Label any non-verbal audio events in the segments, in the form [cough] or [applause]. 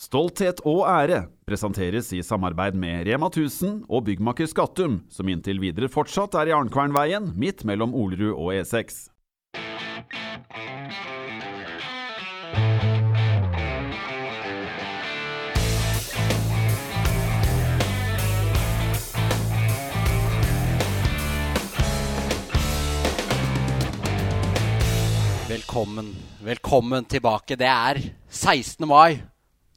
Stolthet og ære presenteres i samarbeid med Rema 1000 og byggmaker Skattum, som inntil videre fortsatt er i Arnkvernveien, midt mellom Olerud og E E6. Velkommen, velkommen tilbake. Det er 16. mai.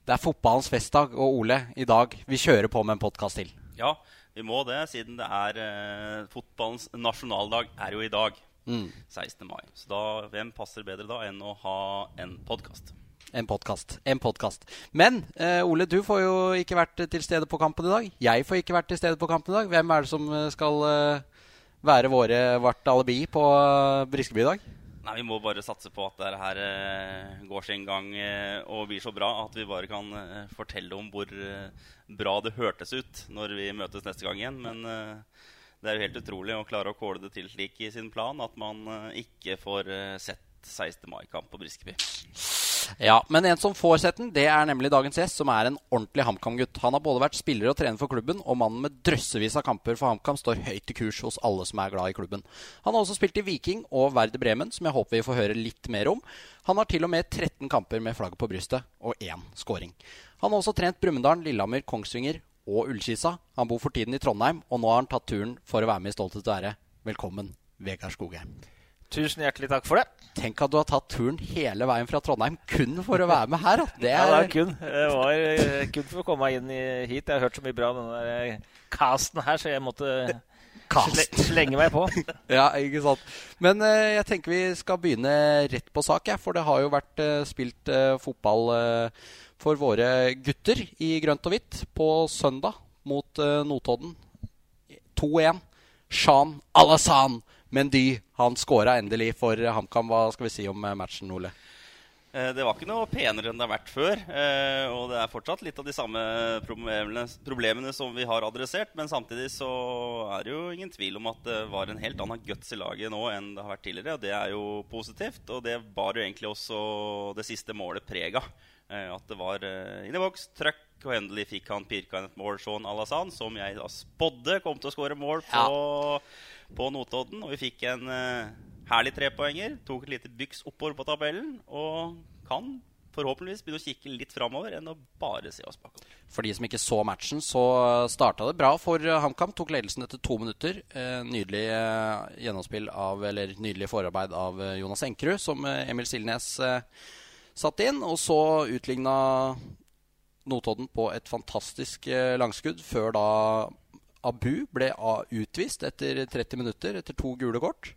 Det er fotballens festdag, og Ole, i dag vi kjører på med en podkast til. Ja, vi må det, siden det er eh, fotballens nasjonaldag er jo i dag. 16. mai. Så da, hvem passer bedre da enn å ha en podkast? En podkast. En podkast. Men eh, Ole, du får jo ikke vært til stede på kampen i dag. Jeg får ikke vært til stede på kampen i dag. Hvem er det som eh, skal eh, være våre, vårt alibi på eh, Briskeby i dag? Nei, Vi må bare satse på at det her eh, går sin gang eh, og blir så bra at vi bare kan eh, fortelle om hvor bra det hørtes ut når vi møtes neste gang igjen. Men det er jo helt utrolig å klare å kåle det til slik i sin plan at man ikke får sett 16. mai-kamp på Briskeby. Ja, men en som får sett den, det er nemlig dagens gjest, som er en ordentlig HamKam-gutt. Han har både vært spiller og trener for klubben, og mannen med drøssevis av kamper for HamKam står høyt i kurs hos alle som er glad i klubben. Han har også spilt i Viking og Verde Bremen, som jeg håper vi får høre litt mer om. Han har til og med 13 kamper med flagget på brystet og én scoring. Han har også trent Brumunddal, Lillehammer, Kongsvinger og Ullkisa. Han bor for tiden i Trondheim, og nå har han tatt turen for å være med i Stolthet og ære. Velkommen, Vegard Skogheim. Tusen hjertelig takk for det. Tenk at du har tatt turen hele veien fra Trondheim kun for å være med her. Det er... Ja, det kun, det var eh, kun for å komme meg inn hit. Jeg har hørt så mye bra om der eh, casten her, så jeg måtte Kast. slenge meg på. [laughs] Ja, ikke sant. Men eh, jeg tenker vi skal begynne rett på sak, jeg. for det har jo vært eh, spilt eh, fotball eh, for våre gutter i grønt og hvitt på søndag mot Notodden. 2-1. Shan Alasan Mendy, han skåra endelig for HamKam. Hva skal vi si om eh, matchen, Ole? Eh, Det var ikke noe penere enn det har vært før. eh, Og det er fortsatt litt av de samme problemene, problemene som vi har adressert. Men samtidig så er det jo ingen tvil om at det var en helt annen guts i laget nå enn det har vært tidligere. Og det er jo positivt. Og det bar jo egentlig også det siste målet preg av. At det var inn i boks, trøkk, og endelig fikk han pirka inn et mål, Sean Alasan, som jeg da spådde kom til å skåre mål på, på Notodden. Og vi fikk en uh, herlig trepoenger. Tok et lite byks oppover på tabellen. Og kan forhåpentligvis begynne å kikke litt framover enn å bare se oss bakover. For de som ikke så matchen, så starta det bra for eh, HamKam. Tok ledelsen etter to minutter. Eh, nydelig gjennomspill av, eller nydelig forarbeid av Jonas Enkerud, som Emil Silnes satte inn. Og så utligna Notodden på et fantastisk langskudd, før da Abu ble utvist etter 30 minutter, etter to gule kort.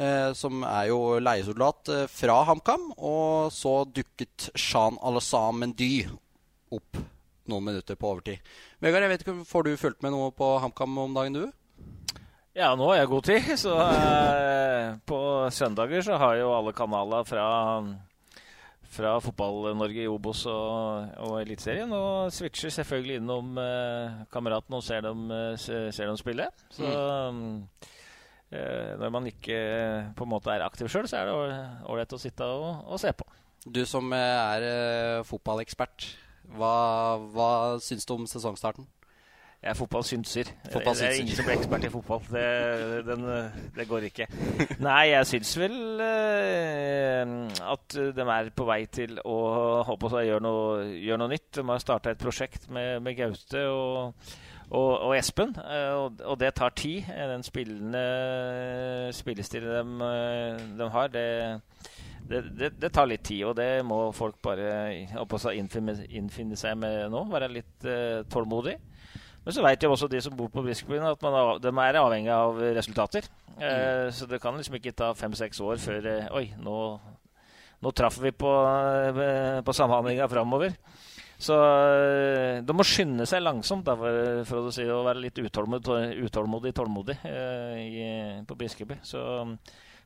Eh, som er jo leiesoldat eh, fra HamKam. Og så dukket Shan Alassam Mendy opp noen minutter på overtid. Vegard, jeg vet ikke, får du fulgt med noe på HamKam om dagen, du? Ja, nå har jeg god tid, så eh, på søndager så har jo alle kanaler fra fra Fotball-Norge i Obos og, og Eliteserien. Og switcher selvfølgelig innom eh, kameraten og ser dem, eh, ser dem spille. Så eh, når man ikke på en måte er aktiv sjøl, så er det ål- ålreit å sitte og, og se på. Du som eh, er eh, fotballekspert, hva, hva syns du om sesongstarten? Jeg er fotballsynser. Fotball Det er ingen som blir ekspert i fotball. Det, den, det går ikke. [laughs] Nei, jeg syns vel eh, at de er på vei til å håpe å gjøre noe, gjøre noe nytt. De har starta et prosjekt med, med Gaute og, og, og Espen, eh, og, og det tar tid. Den spillende spillestilen de, de har, det, det, det, det tar litt tid, og det må folk bare innfinne, innfinne seg med nå. Være litt uh, tålmodig. Men så vet jo også de som bor på Briskebyen at man er, de er avhengig av resultater. Eh, så det kan liksom ikke ta fem-seks år før eh, Oi, nå, nå traff vi på, eh, på samhandlinga framover. Så eh, de må skynde seg langsomt da, for, for å si, å være litt utålmodig, utålmodig tålmodig eh, i, på Briskeby. Så,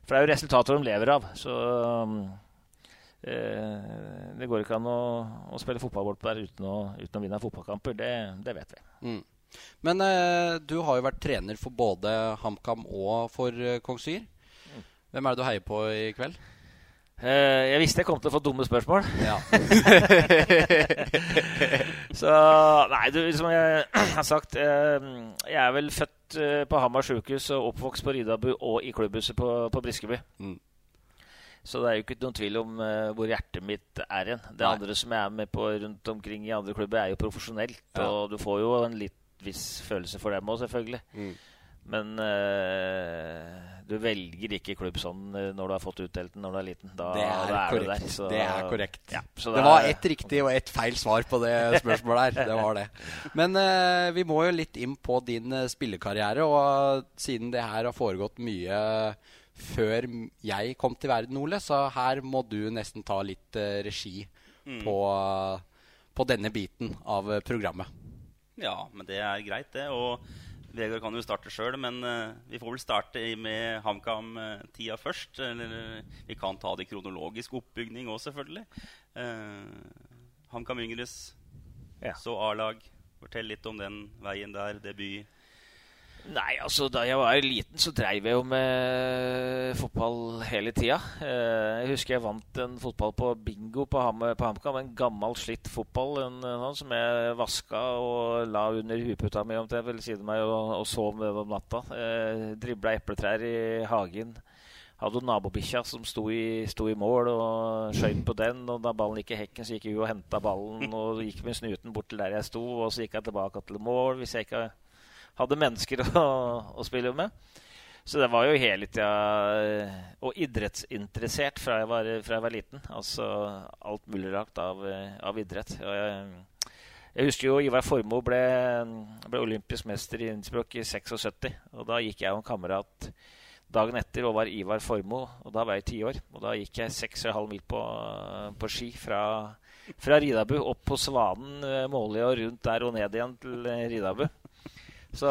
for det er jo resultater de lever av. Så det går ikke an å, å spille fotballbolt der uten å, uten å vinne fotballkamper. Det, det vet vi. Mm. Men eh, du har jo vært trener for både HamKam og for eh, Kongsvinger. Hvem er det du heier på i kveld? Eh, jeg visste jeg kom til å få dumme spørsmål. Ja. [laughs] så Nei, du, som jeg [clears throat] har sagt uh, Jeg er vel født uh, på Hamar sjukehus og oppvokst på Ridabu og i klubbhuset på, på Briskeby. Mm. Så det er jo ikke noen tvil om hvor hjertet mitt er igjen. Det nei. andre som jeg er med på rundt omkring i andre klubber, er jo profesjonelt. Ja. Og du får jo en litt viss følelse for dem òg, selvfølgelig. Mm. Men du velger ikke klubb sånn eh, når du har fått utdelt den når du er liten. Da, det er, da er korrekt. Der, så, det er korrekt. Ja, det, var ett riktig og ett feil svar på det [laughs] spørsmålet her. Det var det. Men uh, vi må jo litt inn på din uh, spillekarriere. Og siden det her har foregått mye før jeg kom til verden, Ole, så her må du nesten ta litt uh, regi mm. på, på denne biten av programmet. Ja, men det er greit, det. Og Vegard kan jo starte sjøl, men uh, vi får vel starte med HamKam-tida først. Eller vi kan ta det i kronologisk oppbygning òg, selvfølgelig. Uh, HamKam Yngres, ja. så A-lag. Fortell litt om den veien der, debut. Nei, altså Da jeg var liten, så dreiv jeg jo med fotball hele tida. Eh, jeg husker jeg vant en fotball på bingo på, Ham på. En gammel, slitt fotball en, en, som jeg vaska og la under huputa mi omtrent ved siden av meg og, og sov med om natta. Eh, Dribla epletrær i hagen. Hadde nabobikkja som sto i, sto i, mål og skøyt på den. Og da ballen gikk i hekken, så gikk hun og henta ballen og gikk med snuten bort til der jeg sto. Og så gikk jeg tilbake til mål hvis jeg ikke hadde mennesker [laughs] å, å, spille med. Så det var jo hele tida eh, Og idrettsinteressert fra jeg var, fra jeg var liten. Altså alt mulig rart av, av idrett. Jeg, jeg, husker jo Ivar Formoe ble, ble, olympisk mester i Innsbruck i 76. Og da gikk jeg og en kamerat dagen etter og var Ivar Formoe. Og da var jeg ti år. Og da gikk jeg 6,5 mil på, på ski fra, fra Ridabu opp på Svanen, Måløya og rundt der og ned igjen til Ridabu. Så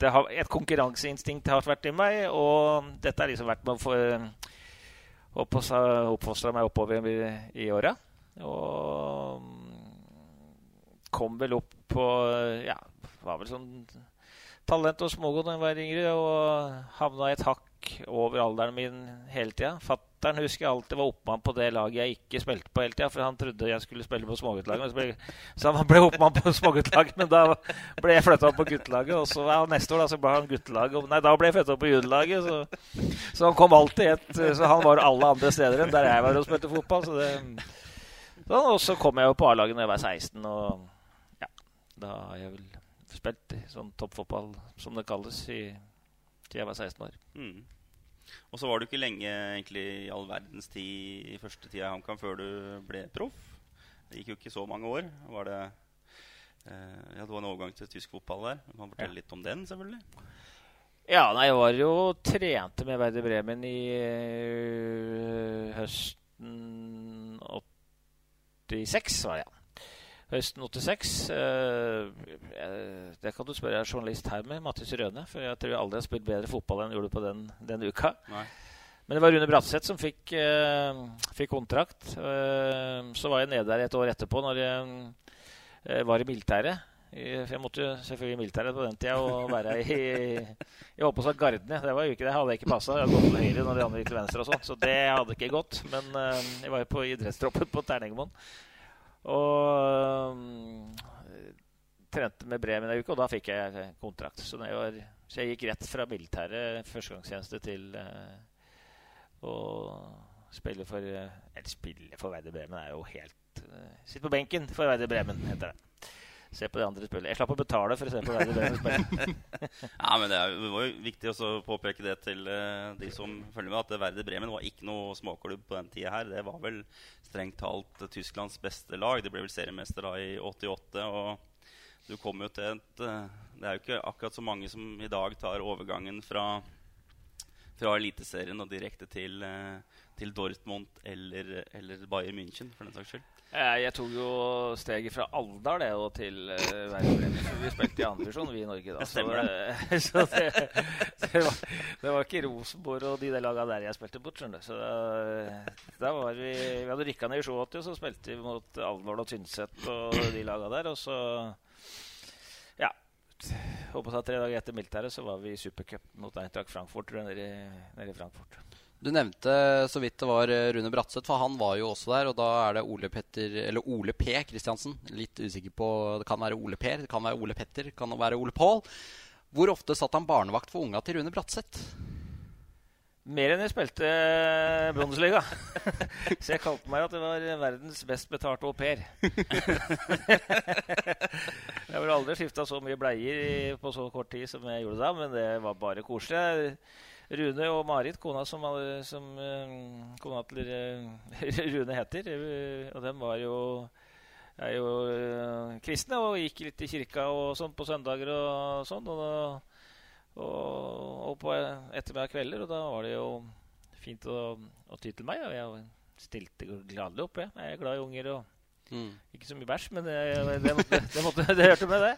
har, et konkurranseinstinkt har vært i meg, og dette har liksom vært med å oppfostre meg oppover i, i åra. Og kom vel opp på Ja, var vel sånn talent og smågodt da jeg var yngre, og havna et hakk over alderen min hele tida fatter'n husker jeg alltid var oppmann på det laget jeg ikke spilte på hele tida, for han trodde jeg skulle spille på småguttlaget. Så han ble oppmann på [laughs] småguttlaget, men da ble jeg flytta opp på guttelaget. Og så ja, neste år da, så ble han guttelaget. Nei, da ble jeg flytta opp på juniorlaget. Så, så, han kom alltid et Så han var alle andre steder enn der jeg var og spilte fotball. Så det, sånn, og så kom jeg jo på A-laget da jeg var 16, og ja, da har jeg vel spilt sånn toppfotball, som det kalles, i, til jeg var 16 år. Mm. Og så var du ikke lenge egentlig i all verdens tid i første tida i HamKam før du ble proff. Det gikk jo ikke så mange år. Var det, eh, ja, det var en overgang til tysk fotball der. Du kan fortelle ja. litt om den, selvfølgelig. Ja, nei, jeg var jo trente med Werder Bremen i ø, høsten 86, var det, ja høsten 86. Eh, det kan du spørre journalist her med, Mattis Røne. For jeg tror jeg aldri har spilt bedre fotball enn jeg gjorde på den, den uka. Nei. Men det var Rune Bratseth som fikk, eh, fikk kontrakt. Eh, så var jeg nede der et år etterpå, når jeg eh, var i militæret. Jeg måtte jo selvfølgelig i militæret på den tida og være i Jeg holdt på å si Gardene. Det var jo ikke det. hadde jeg ikke passa. Jeg hadde gått til høyre når de andre gikk til venstre og sånt. Så det hadde ikke gått. Men jeg var jo på idrettstroppen på Terningmoen. Og um, trente med Bremen ei uke, og da fikk jeg kontrakt. Så, var, så jeg gikk rett fra militæret førstegangstjeneste til uh, å spille for uh, Eller spille for Werder Bremen er jo helt uh, Sitt på benken for Werder Bremen, heter det. Se på de andre spillene. Jeg slapp å betale for å se på Werder Bremen spille. [laughs] ja, men det, er, det, var jo viktig å påpeke det til uh, de som følger med, at Werder Bremen var ikke noe småklubb på den tida her. Det var vel strengt talt Tysklands beste lag. De ble vel seriemester da i 88. og du kom jo til et uh, Det er jo ikke akkurat så mange som i dag tar overgangen fra, fra Eliteserien og direkte til, uh, til Dortmund eller, eller Bayern München, for den saks skyld. Jeg tok jo steget fra Alvdal det, og til uh, Verdenspremien. Vi spilte i andredivisjon, vi i Norge da. Så, det, [laughs] så det, det, var, det, var, ikke Rosenborg og de der lagene der jeg spilte bort. skjønner du. Så da, var vi, vi hadde rykka ned i 87, og så spilte vi mot Alvdal og Tynset og de lagene der. Og så ja, håper jeg Tre dager etter militæret så var vi i supercup mot Eintracht Frankfurt nede i, nede i Frankfurt. Du nevnte så vidt det var Rune Bratseth, for han var jo også der. Og da er det Ole Petter, Ole P. Kristiansen. Litt usikker på Det kan være Ole Per, det kan være Ole Petter, det kan være Ole Pål. Hvor ofte satt han barnevakt for unga til Rune Bratseth? Mer enn jeg spilte Bundesliga. [laughs] Så jeg kalte meg at det var verdens best betalte au pair. [laughs] jeg ville aldri skifta så mye bleier på så kort tid som jeg gjorde da, men det var bare koselig. Rune og Marit, kona som, som kona til [laughs] Rune heter, og dem var jo er jo kristne og gikk litt i kirka og sånn på søndager og sånn. og da og, og på ettermiddag kvelder, og da var det jo fint å, å ty til meg. Og jeg stilte gladelig opp. Jeg, jeg er glad i unger og mm. ikke så mye bæsj, men det, det, det, måtte, [laughs] det, måtte, det hørte med, det.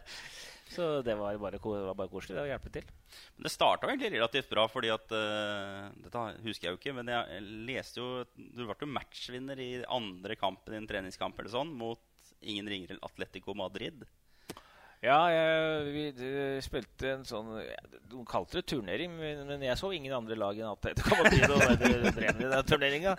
Så det var bare, var bare koselig. Det hjelpe til. Men det starta egentlig relativt bra, fordi at uh, Dette husker jeg jo ikke, men jeg leste jo Du ble jo matchvinner i andre kampen din, treningskamp eller sånn, mot ingen ringer enn Atletico Madrid. Ja, jeg, vi, spilte en sånn De kalte det turnering, men jeg så ingen andre lag enn Atletico Madrid og drev med den turneringa.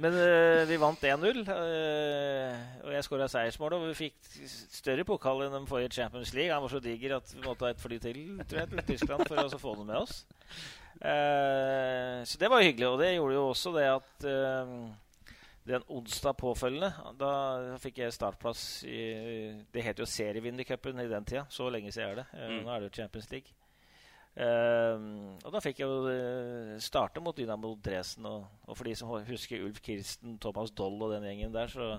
Men uh, vi vant 1-0, uh, og jeg skåra seiersmål. Og vi fikk større pokal enn de forrige Champions League. Han var så diger at vi måtte ha et fly til, tror jeg, til Tyskland for å få den med oss. Uh, så det var hyggelig, og det gjorde jo også det at den onsdag påfølgende da fikk jeg startplass i Det het jo serievinnercupen i den tida. Så lenge siden er det. Eh, mm. Nå er det jo Champions League. Uh, og da fikk jeg jo uh, starte mot Dynamo Dresden. Og, og, for de som husker Ulf Kirsten, Thomas Doll og den gjengen der, så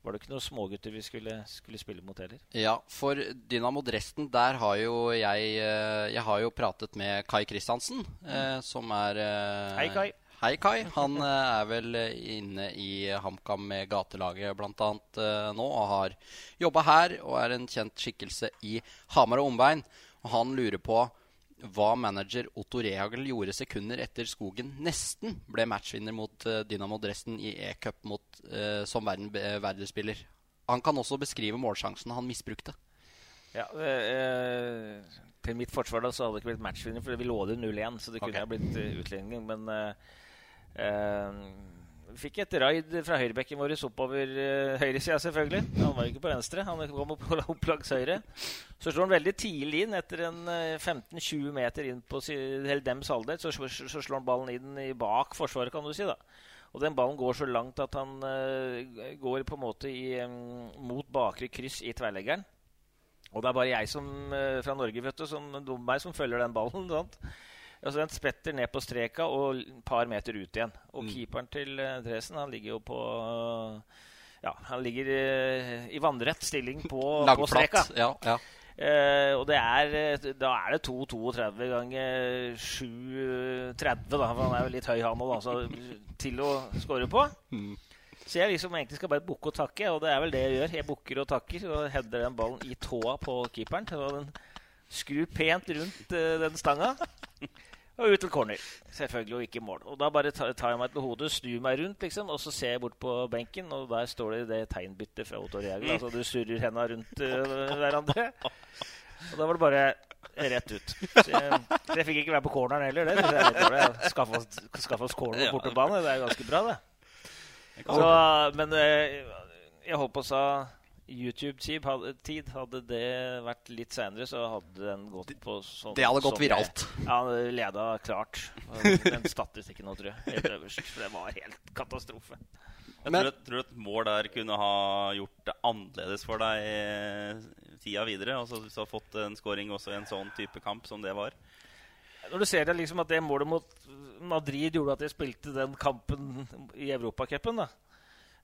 var det ikke noen smågutter vi skulle, skulle, spille mot heller. Ja, for Dynamo Dresden, der har jo jeg Jeg har jo pratet med Kai Kristiansen, mm. som er Hei, Kai. Hei, Kai. Han eh, er vel inne i HamKam med gatelaget bl.a. Eh, nå og har jobba her og er en kjent skikkelse i Hamar og omveien. Og han lurer på hva manager Otto Rehagel gjorde sekunder etter Skogen nesten ble matchvinner mot Dynamo Dresden i E-cup uh, som verden, verdensspiller. Han kan også beskrive målsjansen han misbrukte. Ja, eh, Til mitt forsvar da, så hadde det ikke blitt matchvinner, for vi lå det 0-1. Så det kunne okay. ha blitt utligning. Men uh, Uh, fikk et raid fra høyrebekken vår oppover uh, høyresida, selvfølgelig. Han var ikke på venstre. Han kom opp [laughs] opp langs høyre. Så slår han veldig tidlig inn, etter en uh, eh, 15-20 meter inn på eller dems halvdel. Så, så, slår han ballen inn i bak forsvaret, kan du si. da. Og den ballen går så langt at han uh, går på en måte i, um, mot bakre kryss i tverrleggeren. Og det er bare jeg som, fra Norge vet du, som, meg som følger den ballen. [laughs] Sant? Altså Den spretter ned på streka og et par meter ut igjen. Og mm. keeperen til uh, Dresen han ligger jo på Ja, han ligger uh, i vannrett stilling på, [laughs] på streka. Ja, ja. Uh, og det er, da er det 2,32 ganger 7,30, da. For han er jo litt høy, han òg, [laughs] til å score på. Mm. Så jeg liksom egentlig skal bare bukke og takke, og det er vel det jeg gjør. Jeg bukker og takker og header den ballen i tåa på keeperen. Og den skrur pent rundt uh, den stanga. Og ut til corner. Selvfølgelig, og ikke mål. Og Da bare tar jeg meg til hodet, snur meg rundt, liksom, og så ser jeg bort på benken, og der står det det tegnbyttet fra Otto Reagel. Altså du surrer henda rundt uh, hverandre. Og da var det bare rett ut. Så jeg, så jeg fikk ikke være på corneren heller. Det synes jeg er Skaffe oss, skaffe oss corner på bortebane. Det er ganske bra, det. Så, men uh, jeg holdt på å sa YouTube-tid, hadde, hadde det vært litt seinere, så hadde den gått på sånn Det hadde gått viralt. Ja, leda klart. Den statistikken nå, tror jeg. Helt øverst. For det var helt katastrofe. Jeg tror, tror du et mål der kunne ha gjort det annerledes for deg eh, tida videre? Altså Hvis du har fått en scoring også i en sånn type kamp som det var? Når du ser det liksom at det målet mot Madrid gjorde at jeg spilte den kampen i Europacupen, da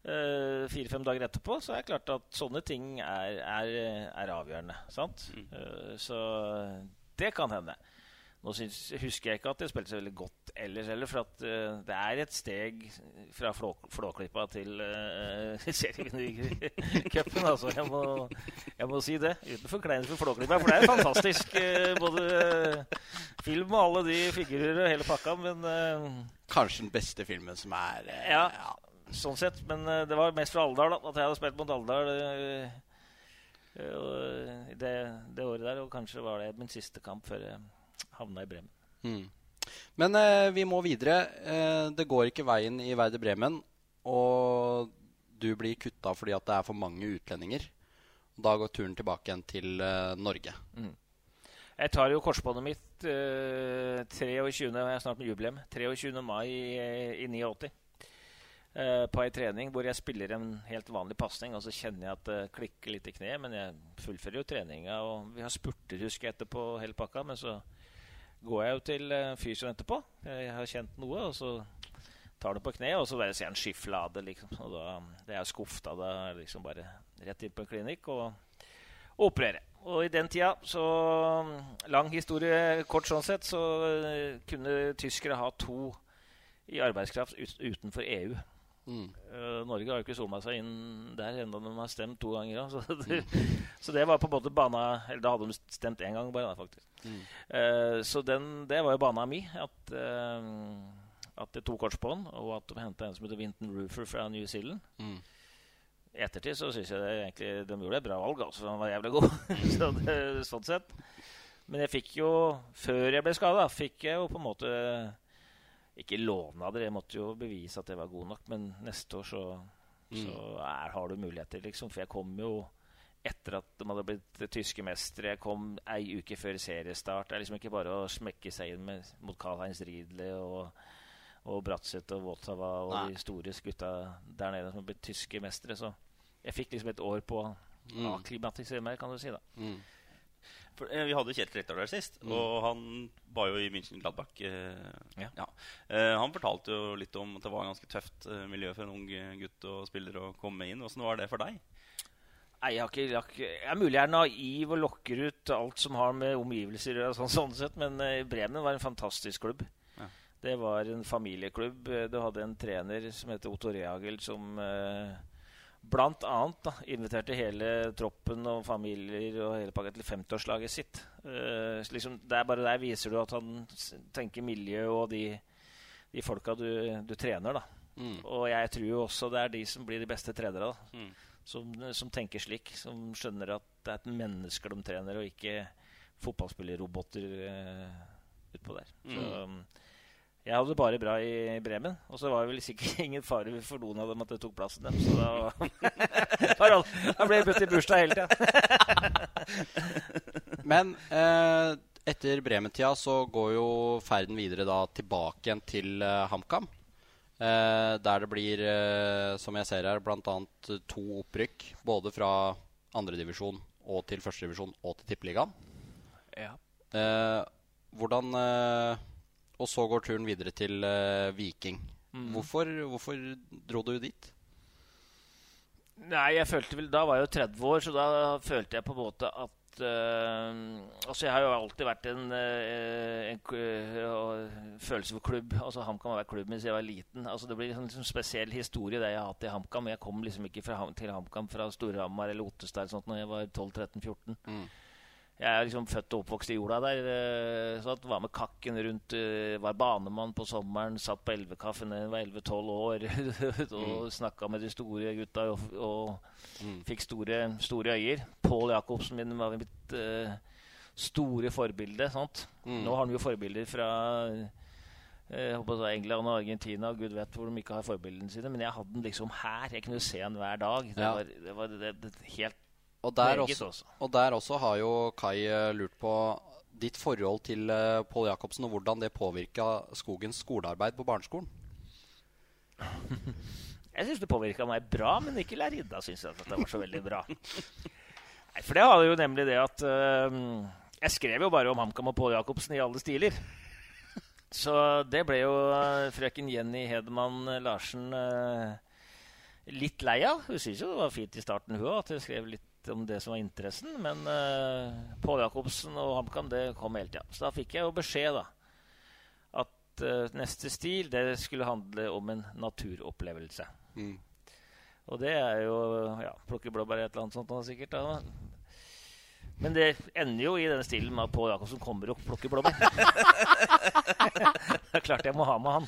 Uh, Fire-fem dager etterpå, så er det klart at sånne ting er, er, er avgjørende. Sant? Mm. Uh, så det kan hende. Nå synes, husker jeg ikke at det spilte så veldig godt ellers heller, for at uh, det er et steg fra flå, Flåklippa til [laughs] uh, serievinnercupen. Altså, jeg må, jeg må si det. Uten forkleinelse for Flåklippa, for det er fantastisk. Uh, både film og alle de figurer og hele pakka, men Kanskje den beste filmen som er ja, ja sånn sett. Men uh, det var mest fra Alvdal at jeg hadde spilt mot Alvdal uh, uh, det, det, året der. Og kanskje var det min siste kamp før jeg havna i Bremen. Mm. Men eh, vi må videre. Eh, det går ikke veien i Werder Bremen. Og du blir kutta fordi at det er for mange utlendinger. Da går turen tilbake igjen til eh, Norge. Jeg tar jo korsbåndet mitt uh, 23. Jeg er snart med jubileum. 23. mai i, i 89. Eh, på ei trening hvor jeg spiller en helt vanlig pasning, og så kjenner jeg at det klikker litt i kneet. Men jeg fullfører jo treninga, og vi har spurter, husker jeg, etterpå hele pakka. Men så går jeg jo til eh, fysioen etterpå. Jeg har kjent noe, og så tar det på kneet, og så bare ser jeg en skiflade, liksom. Og da, det er jeg da. Da er det liksom bare rett inn på en klinikk og, og operere. Og i den tida, så Lang historie kort sånn sett, så eh, kunne tyskere ha to i arbeidskraft utenfor EU. Mm. Eh, Norge har jo ikke sona seg inn der enda de har stemt to ganger. ja. [laughs] Så, det, så det var på en måte bana Eller da hadde de stemt én gang bare, faktisk. Mm. Eh, så den, det var jo bana mi. At, eh, at det tok kortspånd, og at de henta en som heter Vinton Roofer fra New Zealand. Mm. I ettertid så syns jeg det egentlig de gjorde et bra valg. altså Han var jævlig god. [laughs] så [laughs] det, sånn sett. Men jeg fikk jo, før jeg ble skada, fikk jeg jo på en måte ikke låna det, Jeg måtte jo bevise at jeg var god nok. Men neste år så, så er, har du muligheter, liksom. For jeg kom jo etter at de hadde blitt tyske mestere. Jeg kom ei uke før seriestart. Det er liksom ikke bare å smekke seg inn med, mot Karl-Heinz Riedle og, og Bratseth og Votava og Nei. de store gutta der nede som har blitt tyske mestere. Så jeg fikk liksom et år på å Mm. akklimatisere meg, kan du si. da. Mm. For, eh, vi hadde Kjetil Rekdal der sist, og han var jo i München Gladbach. Eh, Ja. ja. Eh, han fortalte jo litt om at det var et ganske tøft eh, miljø for en ung eh, gutt og spiller å komme inn. Åssen var det for deg? Nei, jeg, har ikke, jeg, har ikke, jeg er mulig jeg er naiv og lokker ut alt som har med omgivelser å sånn, sånn sett, men eh, Bremen var en fantastisk klubb. Ja. Det var en familieklubb. Du hadde en trener som heter Otto Reagel, som eh, blant annet da, inviterte hele troppen og familier og hele pakka til 50-årslaget sitt. Uh, liksom, det er bare Der viser du at han tenker miljø og de, de folka du, du trener, da. Mm. Og jeg tror jo også det er de som blir de beste trenere. da Mm. som, som tenker slik. Som skjønner at det er et menneske de trener, og ikke fotballspillerroboter uh, utpå der. Så um, jeg hadde det bare bra i Bremen. Og så var det vel sikkert [laughs] ingen fare for noen av dem at det tok plassen dem. Så da, [laughs] var da ble jeg budt i bursdag hele tida. [laughs] Men eh, etter Bremen-tida så går jo ferden videre da tilbake igjen til eh, HamKam. Eh, der det blir, eh, som jeg ser her, bl.a. to opprykk. Både fra andredivisjon og til førstedivisjon og til Tippeligaen. Ja. Eh, hvordan eh, Og så går turen videre til uh, Viking. Mm. Hvorfor, hvorfor dro du dit? Nei, jeg følte vel Da var jeg jo 30 år, så da følte jeg på en måte at uh, Altså, jeg har jo alltid vært en, uh, en, følelse for klubb. Altså, HamKam har vært klubben siden jeg var liten. Altså, Det blir en liksom, spesiell historie det jeg har hatt i HamKam. Jeg kom liksom ikke fra, til HamKam fra Storhamar eller Ottestad eller sånt når jeg var 12-13-14. Mm. Jeg er liksom født og oppvokst i jorda der. eh, Så at var med kakken rundt, eh, var banemann på sommeren, satt på elvekaffen da jeg var 11-12 år [laughs] og snakka med de store gutta og, og Mm. fikk store, store øyer. Pål Jacobsen min var mitt uh, store forbilde. Sant? Mm. Nå har han jo forbilder fra å England og Argentina og gud vet hvor de ikke har forbildene sine. Men jeg hadde den liksom her. Jeg kunne se han hver dag. Det Ja. var, det var det, det, helt Og der, også, og der også har jo Kai eh, lurt på ditt forhold til uh, Pål Jacobsen, og hvordan det påvirka Skogens skolearbeid på barneskolen. [laughs] Jeg syns det påvirka meg bra, men ikke lærerinna syns at det var så veldig bra. Nei, For det hadde jo nemlig det at uh, Jeg skrev jo bare om HamKam og Pål Jacobsen i alle stiler. Så det ble jo frøken Jenny Hedemann Larsen uh, litt lei av. Hun syntes jo det var fint i starten, hun òg, at jeg skrev litt om det som var interessen. Men uh, Pål Jacobsen og HamKam det kom hele tida. Så da fikk jeg jo beskjed, da. At uh, neste stil det skulle handle om en naturopplevelse. Mm. Og det er jo ja, plukke blåbær i et eller annet sånt da, sikkert. Da. Men det ender jo i denne stilen med at Pål Jacobsen kommer og plukker blåbær. [laughs] det er klart jeg må ha med han.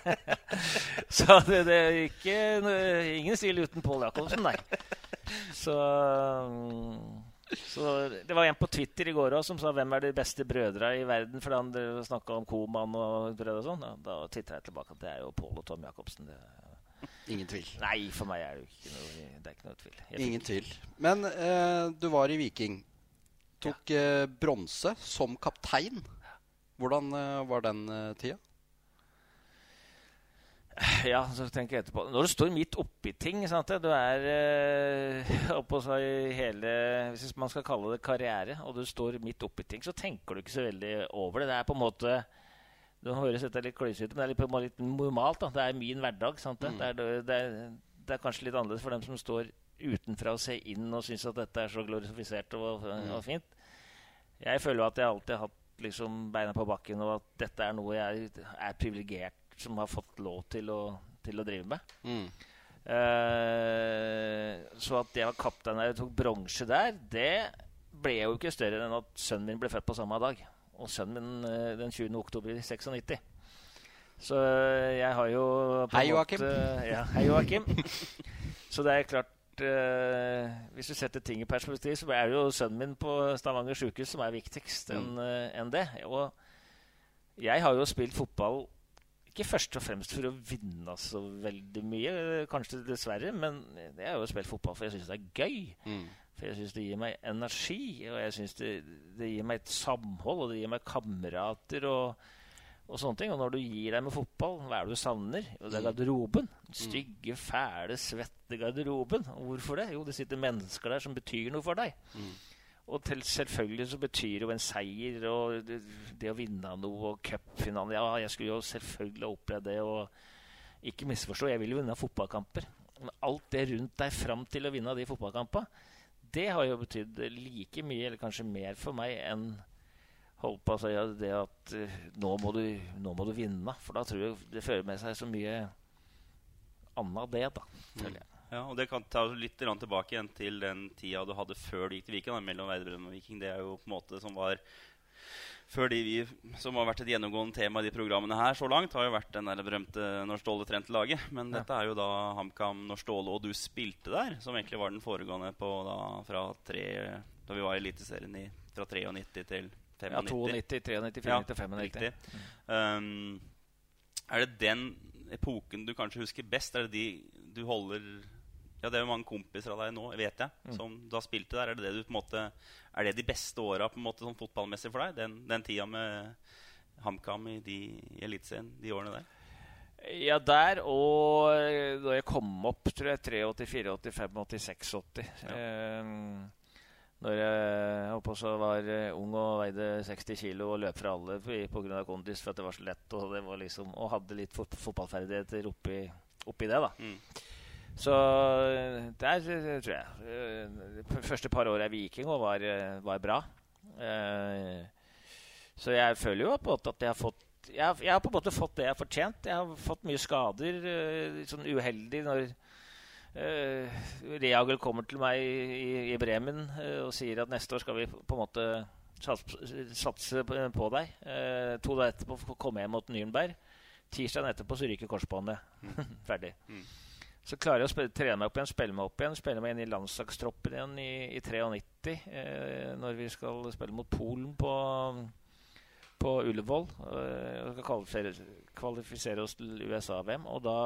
[laughs] Så det, det er ikke, ingen stil uten Pål Jacobsen, nei. Så Så Det var en på Twitter i går også som sa 'Hvem er de beste brødra i verden?' For han snakka om Koman og brødre og sånn. Ja, da titta jeg tilbake at det er jo Pål og Tom Jacobsen. Det, Ingen tvil. Nei, for meg er det ikke noe, det ikke noe tvil. Jeg Ingen tvil. Men eh, du var i Viking. Tok eh, bronse som kaptein. Hvordan eh, var den eh, tida? Ja, så tenker jeg etterpå. Når du står midt oppi ting sant? Du er eh, oppå seg hele Hvis man skal kalle det karriere, og du står midt oppi ting, så tenker du ikke så veldig over det. Det er på en måte Det høres dette litt klysete men det er litt, litt normalt. Da. Det er min hverdag. Sant? Det, er, det, er, det, er, kanskje litt annerledes for dem som står utenfra og ser inn og syns at dette er så glorifisert og, og, fint. Jeg føler at jeg alltid har hatt liksom beina på bakken, og at dette er noe jeg er privilegert som har fått lov til å, til å drive med. Mm. Uh, så at jeg var kaptein der og tok bronse der, det ble jo ikke større enn at sønnen min ble født på samme dag. Og sønnen min uh, den 20. oktober i 96. Så uh, jeg har jo Hei, Joakim. Ja, hei, Joakim. [laughs] så det er klart Hvis du setter ting i perspektiv, så er det jo sønnen min på Stavanger sjukehus som er viktigst enn mm. en det. Og jeg har jo spilt fotball ikke først og fremst for å vinne så veldig mye, kanskje dessverre, men det er jo å spille fotball for jeg syns det er gøy. Mm. For jeg syns det gir meg energi, og jeg syns det, det, gir meg et samhold, og det gir meg kamerater og, og, sånne ting. Og når du gir deg med fotball, hva er det du savner? Jo, det er mm. garderoben. Mm. stygge, fæle, svette garderoben. Og hvorfor det? Jo, det sitter mennesker der som betyr noe for deg. Mm. Og til, selvfølgelig så betyr jo en seier og det, det å vinne noe og cupfinalen Ja, jeg skulle jo selvfølgelig ha opplevd det. og Ikke misforstå, jeg vil jo vinne fotballkamper. Men alt det rundt deg fram til å vinne de fotballkampene, det har jo betydd like mye, eller kanskje mer for meg, enn holdt på å si det at uh, nå, må du, nå, må du, vinne. For da tror jeg det fører med seg så mye annet det, da. føler jeg. Ja, og Det kan ta litt tilbake igjen til den tida du hadde før du gikk til Viking. Da, mellom Veidebrønn og Viking. Det er jo på en måte som var før de vi, som har vært et gjennomgående tema i de programmene her så langt, har jo vært den der berømte Når Ståle trente laget. Men ja. dette er jo da HamKam Når Ståle og du spilte der, som egentlig var den foregående på da, fra tre, da vi var i Eliteserien fra 93 til 95. Ja, 92, 93, 94, ja, 95. Riktig. Um, er det den epoken du kanskje husker best? Er det de du holder ja, Det er jo mange kompiser av deg nå, vet jeg, mm. som du har spilt der. Er det, det, du, på en måte, er det de beste åra sånn fotballmessig for deg? Den, den tida med HamKam i, de, i Eliteserien, de årene der? Ja, der og da jeg kom opp, tror jeg, 83, 84, 85, 86, 80. Ja. Eh, når jeg også var eh, ung og veide 60 kg og løp fra alle pga. kondis for at det var så lett, og, det var liksom, og hadde litt fotballferdigheter oppi, oppi det. da. Mm. Så eh, der eh, tror jeg De eh, første par åra i Viking var, var bra. Så jeg føler jo på en måte at jeg har fått jeg har, jeg har, på en måte fått det jeg har fortjent. Jeg har fått mye skader. Sånn uheldig når uh, Reagel kommer til meg i, i Bremen uh, og sier at neste år skal vi på en måte satse på deg. Uh, to dager etterpå komme hjem mot Nürnberg. Tirsdagen etterpå så ryker korsbåndet. Mm. [laughs] Ferdig. Mm. Så klarer jeg å spille, trene meg opp igjen, spille meg opp igjen. Spille meg inn i landslagstroppen igjen i, i 93, eh, når vi skal spille mot Polen på, på Ullevål. Eh, og skal kvalifisere, kvalifisere, oss til USA-VM. Og da,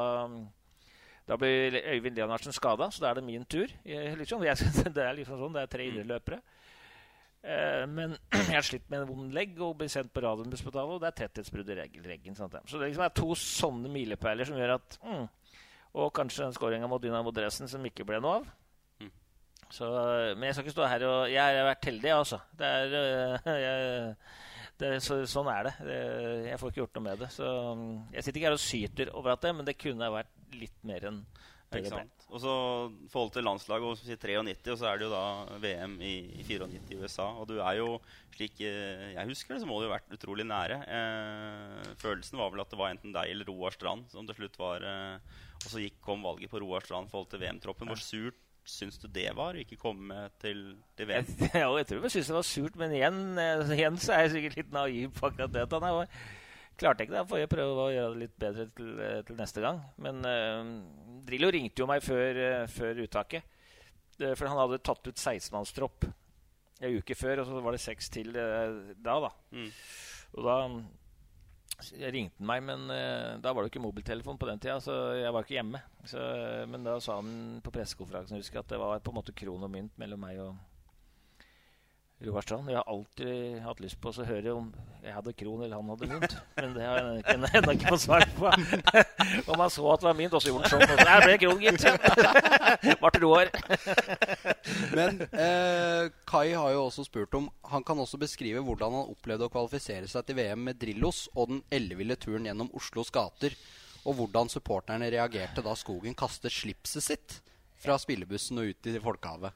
da blir Øyvind Leonardsen skada, så da er det min tur. Jeg, liksom, jeg, [laughs] det er liksom sånn, det er tre idrettsløpere. Eh, men [clears throat] jeg har slitt med en vond legg og blir sendt på Radiumhospitalet, og det er tetthetsbrudd i reggen. Så det liksom er to sånne milepæler som gjør at mm, og kanskje den skåringa mot Dynamo Dresden som ikke ble noe av. Mm. Så, men jeg skal ikke stå her og Jeg har vært heldig, altså. Det er, [laughs] jeg, det, så, sånn er det. Jeg får ikke gjort noe med det. Så jeg sitter ikke her og syter over at det, men det kunne vært litt mer enn ikke sant? Og så forhold til landslaget og 93, og så er det jo da VM i, i 94 i USA. Og du er jo slik eh, jeg husker det, så må du jo vært utrolig nære. Eh, følelsen var vel at det var enten deg eller Roar Strand som til slutt var eh, Og så gikk, kom valget på Roar Strand i forhold til VM-troppen. Hvor surt syns du det var å ikke komme til, til VM? [laughs] Ja, jeg tror jeg syns det var surt, men igjen, eh, igjen, så er jeg sikkert litt naiv på akkurat det. Han var klarte ikke det. Får jeg prøve å gjøre det litt bedre til, eh, til neste gang. Men uh, Drillo ringte jo meg før, uh, før uttaket. Uh, for han hadde tatt ut 16-mannstropp en uke før, og så var det seks til da, da. Mm. Og da jeg ringte han meg, men uh, da var det jo ikke mobiltelefon på den tida, så jeg var ikke hjemme. Så, eh, men da sa han på pressekonferansen husker jeg, at det var på en måte kron og mynt mellom meg og Roar Strand. Jeg har alltid hatt lyst på å høre om jeg hadde kron eller han hadde mynt. Men det har jeg ennå- ikke [laughs] fått svar på. [laughs] Om han så at det var mynt, og så gjorde han sånn. Og så, jeg ble kron, gitt. [laughs] Ble Roar. Men eh, Kai har jo også spurt om Han kan også beskrive hvordan han opplevde å kvalifisere seg til VM med Drillos og den elleville turen gjennom Oslos gater, og hvordan supporterne reagerte da Skogen kastet slipset sitt fra spillebussen og ut i folkehavet.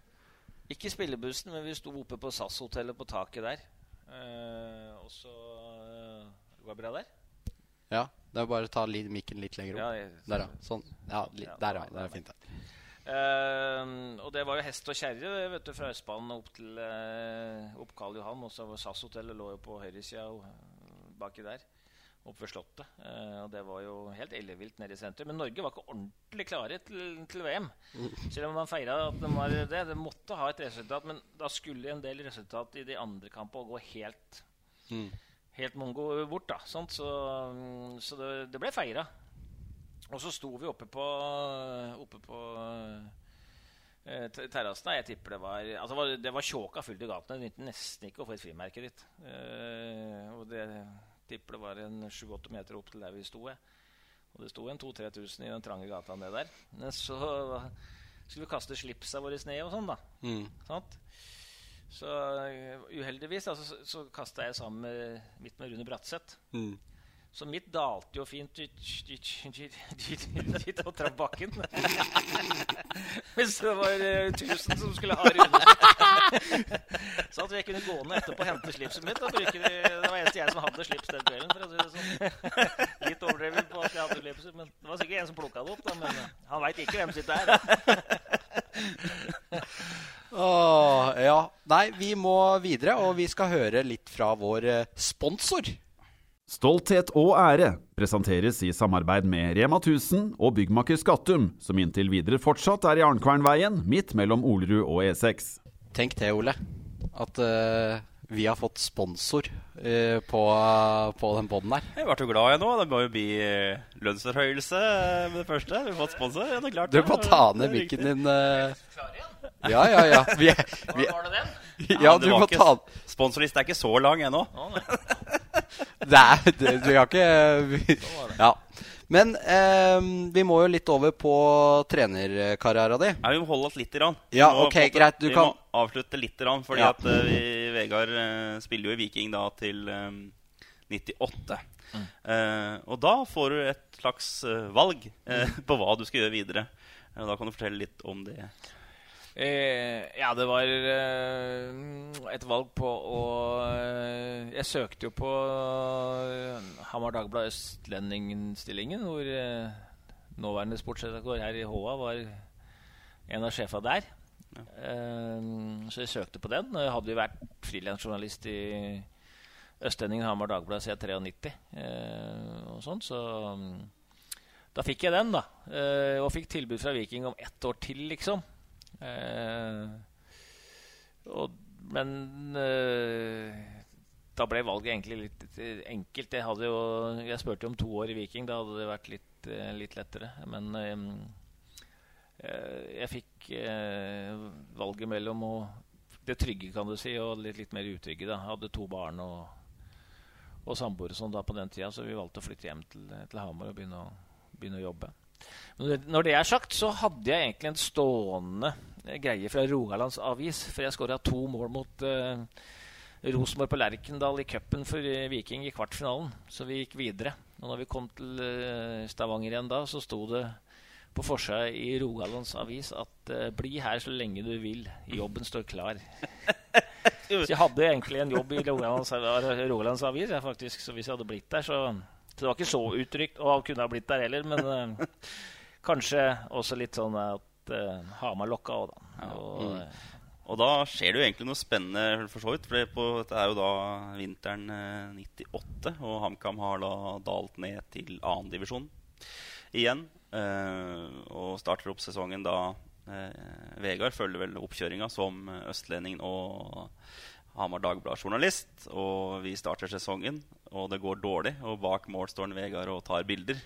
Ikke spillebussen, men vi sto oppe på SAS-hotellet på taket der. Uh, og så uh, Går det bra der? Ja, det er bare å ta mikken litt lenger opp. Ja, jeg- Der, ja. Sånn. Ja, litt, der, ja. det er fint. der. Uh, og det var jo hest og kjerre vet du, fra Østbanen opp til uh, opp Karl Johan. Og så SAS-hotellet lå jo på høyresida eh, baki der. Oppe ved Slottet. Eh, og det var jo helt ellevilt nede i sentrum. Men Norge var ikke ordentlig klare til, til VM. Selv om man feira at de var det. De måtte ha et resultat, men da skulle en del resultat i de andre kampene gå helt Mm. Helt mongo bort, da. Sant? Så, så det, det ble feira. Og så sto vi oppe på, oppe på eh, terrassen. Jeg tipper det var altså det var, tjåka fullt i gatene. Det nytter nesten ikke å få et frimerke dit. Eh, og det tipper det var en 7-8 meter opp til der vi sto. Og det sto en 2000-3000 i den trange gata ned der. Så skulle vi kaste slipsa våre ned og sånn, da. Mm. Sant? Så eh, uheldigvis altså, så, så kasta jeg sammen med, midt med Rune Bratseth. Mm. Så mitt dalte jo fint ut og traff bakken. [laughs] Hvis det var eh, 1000 som skulle ha runde. [laughs] Så at jeg kunne gå ned etterpå og hente slipset mitt. Og bruke det, det var eneste jeg som hadde slips den kvelden. For å si det sånn. [laughs] Litt overdrevet på at jeg hadde slipset, men det var sikkert en som plukka det opp. Da, men eh, han veit ikke hvem sitt det er. Åh, ja. Nei, vi må videre, og vi skal høre litt fra vår eh, sponsor. Stolthet og ære presenteres i samarbeid med Rema 1000 og byggmaker Skattum, som inntil videre fortsatt er i Arnkvernveien, midt mellom Olerud og E E6. Tenk det, Ole. At uh, vi har fått sponsor uh, på, på den bånden her. Jeg ble jo glad jeg nå. Det må jo bli eh, lønnsforhøyelse med det første. Vi har fått sponsor. Ja, det er klart. Du må ta ned mikken din. Uh... Ja, ja, ja. Vi, vi, Var det den? ja, ja du må ta Sponsorlista er ikke så lang ennå. Det er det, Vi har ikke vi, Ja. Men eh, vi må jo litt over på trenerkarrieren din. Ja, vi må holde oss litt. Grann. Ja, Vi må ok, på greit, vi kan- må avslutte litt, grann, fordi Ja. at eh, vi, Vegard eh, spiller jo i Viking da til um, 98. Mm. Eh, og da får du et slags eh, valg eh, [laughs] på hva du skal gjøre videre. Da kan du fortelle litt om det. Eh, ja, det var eh, et valg på å eh, Jeg søkte jo på eh, Hamar Dagblad Østlendingen-stillingen, hvor eh, nåværende sportsredaktør her i HA var en av sjefa der. Eh, så jeg søkte på den. Jeg hadde jo vært frilansjournalist i Østlendingen Hamar Dagblad siden 93 eh, og sånn, så mm, da fikk jeg den, da. Eh, og fikk tilbud fra Viking om ett år til, liksom. Eh, og, men eh, da ble valget egentlig litt eh, enkelt. Jeg, jo, jeg spurte om to år i Viking. Da hadde det vært litt, litt lettere. Men jeg fikk valget mellom å, det trygge, kan du si, og litt, litt mer utrygge. da. Jeg hadde to barn og, og samboere sånn på den tida, så vi valgte å flytte hjem til, til Hamar og begynne å, begynne å jobbe. Når det- er sagt, så hadde jeg egentlig en stående eh, greie fra Rogalands Avis. For jeg skåra to mål mot uh, Rosenborg på Lerkendal i cupen for eh, Viking i kvartfinalen. Så vi gikk videre. Og når vi kom til uh, Stavanger igjen da, så sto det på forsida i Rogalands Avis at uh, 'bli her så lenge du vil'. Jobben står klar. [laughs] så jeg hadde egentlig en jobb i Rogalands, Rogalands Avis, faktisk. Så hvis jeg hadde blitt der, så Så det var ikke så utrygt. Og kunne ha blitt der heller, men uh, kanskje også litt sånn at uh, Hamar lokka òg, da. Og, mm. Og da skjer det jo egentlig noe spennende, for så vidt. For det, på, det er jo da vinteren eh, 98, og HamKam har da dalt ned til annendivisjon igjen. Eh, og starter opp sesongen da Eh, Vegard følger vel oppkjøringa som østlending og Hamar Dagblad-journalist. Og vi starter sesongen, og det går dårlig. Og bak mål står Vegard og tar bilder.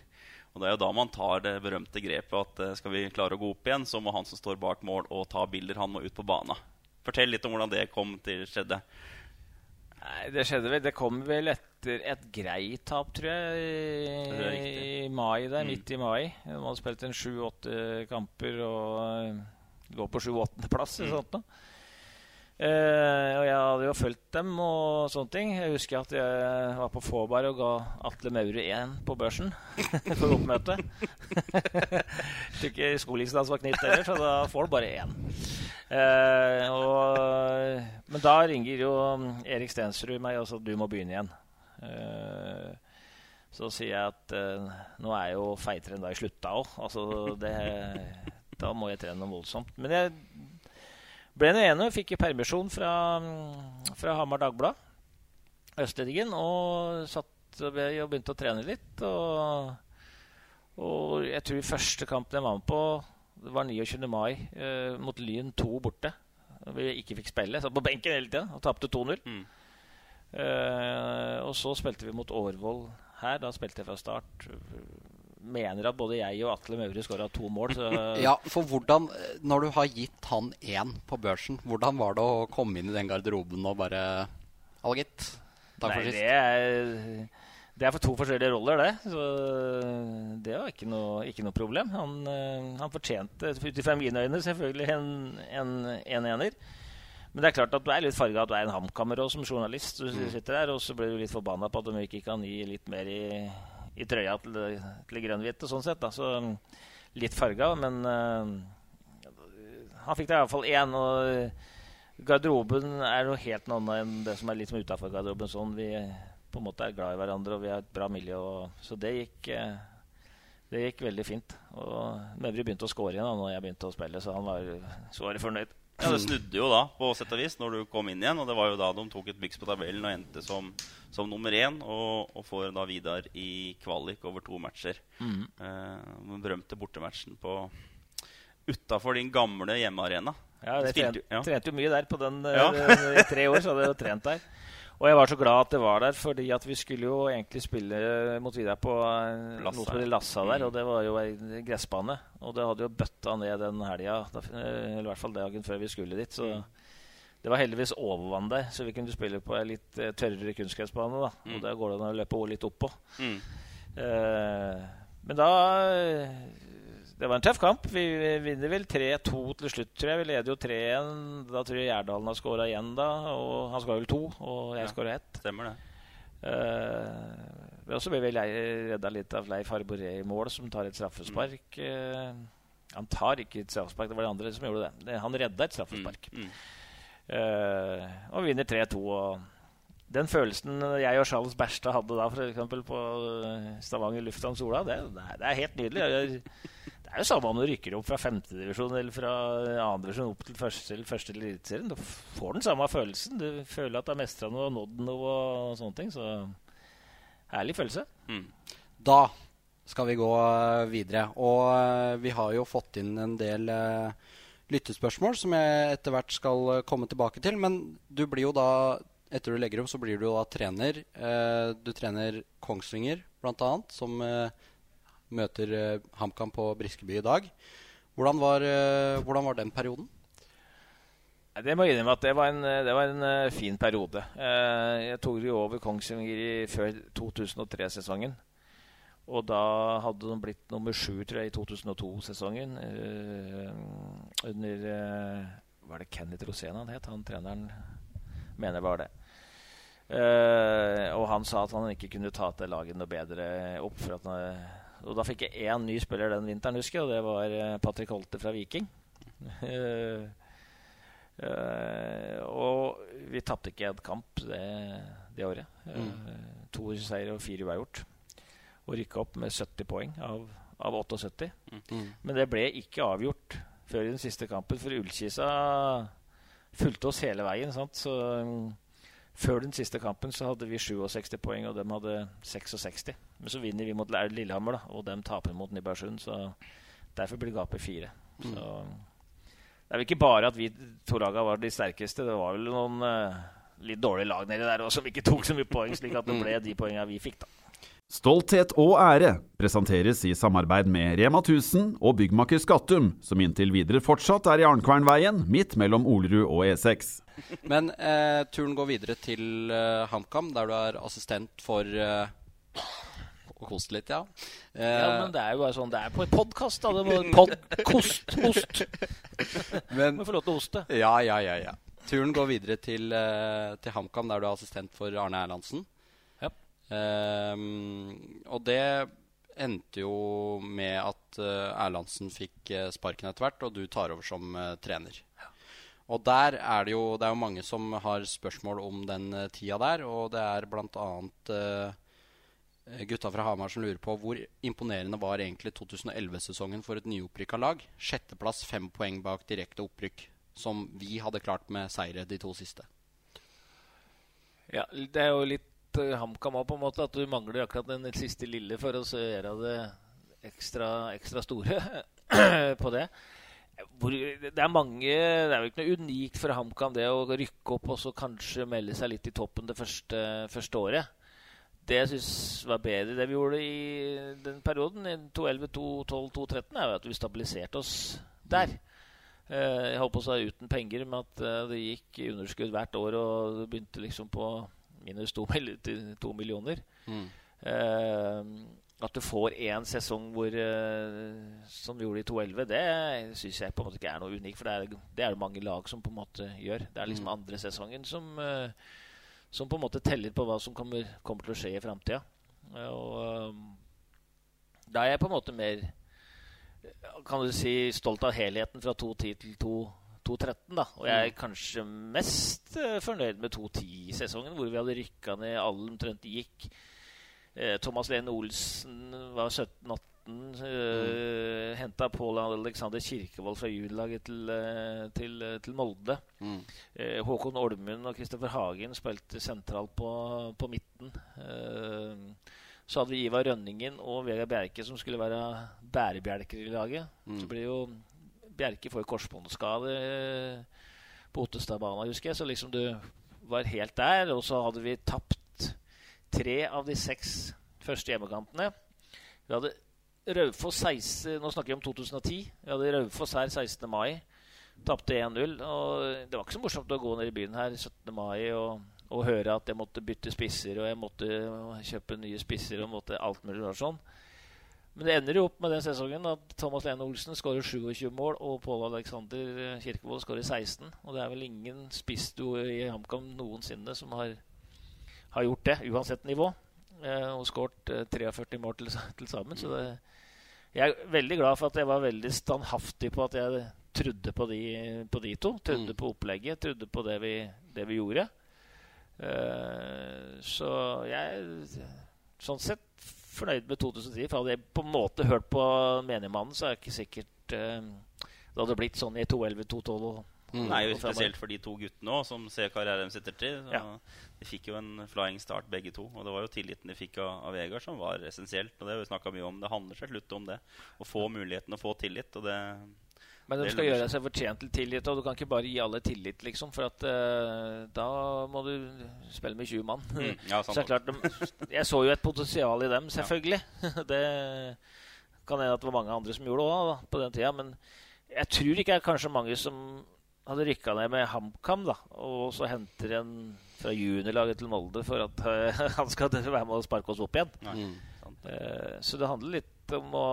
Og Det er jo da man tar det berømte grepet at eh, skal vi klare å gå opp igjen, så må han som står bak mål og ta bilder, han må ut på banen. Fortell litt om hvordan det kom til skjedde. Nei, Det skjedde vel Det kom vel etter et greit tap, tror jeg, i, i mai der, Mm. midt i mai. De hadde spilt en sju-åtte kamper og eh, lå på sju-åttendeplass. Mm. Sånt, noe. Eh, og jeg hadde jo fulgt dem og sånne ting. Jeg husker at jeg var på Fåberg og ga Atle Maure 1 på børsen [laughs] for oppmøte. Tror ikke hans var knytt heller, så da får du bare én. Eh, og, men da ringer jo Erik Stensrud meg og sier du må begynne igjen. Eh, så sier jeg at nå er jeg jo feitere enn da jeg slutta òg. Altså, da må jeg trene noe voldsomt. Men jeg ble den ene, fikk permisjon fra, fra Hamar Dagblad, Østlendingen, og satt og begynte å trene litt. Og, og jeg tror første kampen jeg var med på, det var 29. mai, eh, mot Lyn 2 borte. Vi ikke fikk spille. Satt på benken hele tida og tapte 2-0. Mm. Eh, og så spilte vi mot Årvoll her. Da spilte jeg fra start. Mener at både jeg og Atle Maure skåra to mål. Så [laughs] Ja, for hvordan Når du har gitt han én på børsen, hvordan var det å komme inn i den garderoben og bare Halla, gitt. Takk for Nei, sist. det er, det er for to forskjellige roller, det. Så det var ikke noe, ikke noe problem. Han, eh, han fortjente, ut ifra mine øyne, selvfølgelig en, en, en ener. Men det er klart at du er litt farga at du er en HamKammer også, som journalist. Du Mm. sitter der, Og så blir du litt forbanna på at de ikke kan gi litt mer i, i trøya til, til grønnhvite, sånn sett. da. Så litt farga, men eh, han fikk da iallfall én. Og garderoben er noe helt annet enn det som er litt utafor garderoben. Sånn, vi på en måte er glad i hverandre, og vi har et bra miljø. Og, så det gikk, eh, det gikk veldig fint. Og Mevry begynte å score igjen da når jeg begynte å spille, så han var såre fornøyd. Ja, Det snudde jo da, på sett og vis, når du kom inn igjen. Og det var jo da de tok et byks på tabellen og endte som, som nummer én. Og, og får da Vidar i kvalik over to matcher. Mm. Eh, den berømte bortematchen på utafor din gamle hjemmearena. Ja, det trente, ja. trente jo mye der på den eh, Ja. I tre år så hadde jo trent der. [laughs] Og jeg var så glad at det var der, fordi at vi skulle jo egentlig spille mot Vidar på eh, Lassa. Lassa der, Mm. og det var jo ei gressbane. Og det hadde jo bøtta ned den helga, eh, eller i hvert fall dagen før vi skulle dit. Så Mm. det var heldigvis overvann der, så vi kunne spille på ei litt eh, tørrere kunstgressbane. da. Mm. Og der går det an å løpe litt oppå. Mm. Eh, men da Det var en tøff kamp. Vi vinner vel 3-2 til slutt, tror jeg. Vi leder jo 3-1. Da tror jeg Gjerdalen har skåra igjen, da. Og han skåra vel to, og jeg Ja. skåra ett. Stemmer det. Uh, og så ble vi redda litt av Leif Harboré i mål, som tar et straffespark. Eh, han tar ikke et straffespark, det var de andre som gjorde det. han redda et straffespark. Mm. Mm. Eh, og vinner 3-2. Og den følelsen jeg og Charles Berstad hadde da, f.eks. på eh, Stavanger lufthavn Sola, det, det, er, helt nydelig. Jeg, det er jo samme om du rykker opp fra femtedivisjon eller fra annendivisjon opp til første eller første Eliteserien. Du får den samme følelsen. Du føler at du har mestra noe og nådd noe og sånne ting. Så herlig følelse. Mm. Da skal vi gå eh, videre. Og eh, vi har jo fått inn en del eh, lyttespørsmål som jeg etter hvert skal komme tilbake til. Men du blir jo da, etter du legger opp, så blir du da trener. Du trener Kongsvinger, blant annet, som møter eh, HamKam på Briskeby i dag. Hvordan var, eh, hvordan var den perioden? Det må jeg innrømme at det var en, det var en eh, fin periode. Eh, jeg tok jo over Kongsvinger før 2003-sesongen. Og da hadde de blitt nummer sju, tror jeg, i 2002-sesongen. Uh, under uh, Var det Kenneth Rosén han het? Han treneren mener det var det. Uh, og han sa at han ikke kunne ta til laget noe bedre opp. For at han, og da fikk jeg én ny spiller den vinteren, husker jeg, og det var eh, Patrick Holte fra Viking. Uh, [laughs] uh, og vi tapte ikke en kamp det, det året. Uh, to seire og fire uavgjort. Og rykka opp med 70 poeng av, av 78. Mm. Men det ble ikke avgjort før i den siste kampen, for Ullkisa fulgte oss hele veien. Sant? Så um, før den siste kampen så hadde vi 67 poeng, og de hadde 66. Men så vinner vi mot Lillehammer, da, og de taper mot Nybergsund. Så derfor blir gapet fire. Så det er vel ikke bare at vi to laga var de sterkeste. Det var vel noen uh, litt dårlige lag nedi der også, som ikke tok så mye poeng, slik at det ble de poengene vi fikk, da. Stolthet og ære presenteres i samarbeid med Rema 1000 og byggmaker Skattum, som inntil videre fortsatt er i Arnkvernveien, midt mellom Olerud og E6. Men eh, turen går videre til eh, HamKam, der du er assistent for eh, Og kost litt, ja. Eh, ja, men det er jo bare sånn Det er på en podkast, da. Det må [laughs] pod, kost, ost. Men, må få lov til å hoste. Ja, ja, ja, ja. Turen går videre til, uh, til HamKam, der du er assistent for Arne Erlandsen. Um, og det endte jo med at uh, Erlandsen fikk uh, sparken etter hvert, og du tar over som trener. Ja. Og der er det jo Det er jo mange som har spørsmål om den tida der, og det er annet Eh, gutta fra Hamar som lurer på hvor imponerende var egentlig 2011-sesongen for et nyopprykka lag. Sjetteplass, fem poeng bak direkte opprykk, som vi hadde klart med seire de to siste. Ja, det er jo litt uh, HamKam òg, på en måte. At du mangler akkurat den siste lille for å gjøre det ekstra, ekstra store [clears throat] på det. Hvor, det er mange Det er jo ikke noe unikt for HamKam det å rykke opp og så kanskje melde seg litt i toppen det første, første året det jeg syns var bedre det vi gjorde i den perioden, i 2011, 2012, 2013, er jo at vi stabiliserte oss der. Uh, jeg holdt på å si uten penger, men at uh, det gikk underskudd hvert år, og begynte liksom på minus to, to millioner. Mm. Uh, at du får én sesong hvor, som vi gjorde i 2011, det syns jeg på en måte ikke er noe unikt. For det er, det er det mange lag som på en måte gjør. Det er liksom mm. andre sesongen som som på en måte teller på hva som kommer, kommer til å skje i framtida. Og da er jeg på en måte mer kan du si, stolt av helheten fra 2.10 til 2.13. da. Og jeg er mm. kanskje mest uh, fornøyd med 2.10-sesongen, hvor vi hadde rykka ned alle omtrent gikk. Eh, Thomas Lene Olsen var 17-18 Uh, mm. Henta Pål Alexander Kirkevold fra juniorlaget til, til, til, Molde. Mm. Håkon Olmund og Kristoffer Hagen spilte sentralt på, på midten. så hadde vi Ivar Rønningen og Vegard Bjerke som skulle være bærebjelker i laget. Mm. Så ble jo Bjerke får korsbåndskade på Ottestadbanen, husker jeg. Så liksom du var helt der. Og så hadde vi tapt tre av de seks første hjemmekampene. Vi hadde Raufoss 16, Nå snakker vi om 2010. Vi hadde Raufoss her 16. mai. Tapte 1-0. Og det var ikke så morsomt å gå ned i byen her 17. mai og, og, høre at jeg måtte bytte spisser og jeg måtte kjøpe nye spisser og måtte alt mulig sånn. Men det ender jo opp med den sesongen at Thomas Lene Olsen skårer 27 mål, og Pål Alexander Kirkevold skårer 16. Og det er vel ingen spissduo i HamKam noensinne som har, har, gjort det, uansett nivå. Eh, og skåret eh, 43 mål til, til sammen. Så det, jeg er veldig glad for at jeg var veldig standhaftig på at jeg trodde på de, på de to. Trodde mm. på opplegget, trodde på det vi, det vi gjorde. Eh, så jeg sånn sett fornøyd med 2010. For hadde jeg på en måte hørt på menigmannen, så er det ikke sikkert uh, det hadde blitt sånn i 2011, 2012 Mm. Nei, spesielt for de to guttene òg, som ser karrieren sitt etter. Ja. De fikk jo en flying start, begge to. Og det var jo tilliten de fikk av, av Vegard, som var essensielt. Og det har vi mye om. Det handler til slutt om det. Å få muligheten å få tillit. Og det men de skal gjøre seg fortjent til tillit, og du kan ikke bare gi alle tillit, liksom. For at, uh, da må du spille med 20 mann. Mm, ja, [laughs] så det er klart, de, jeg så jo et potensial i dem, selvfølgelig. Ja. [laughs] det kan hende at det var mange andre som gjorde det òg på den tida. Men jeg tror ikke det er kanskje mange som hadde rykka ned med HamKam, da, og så henter en fra juniorlaget til Molde for at uh, [laughs] han skal være med og sparke oss opp igjen. Nei, Uh, så det handler litt om å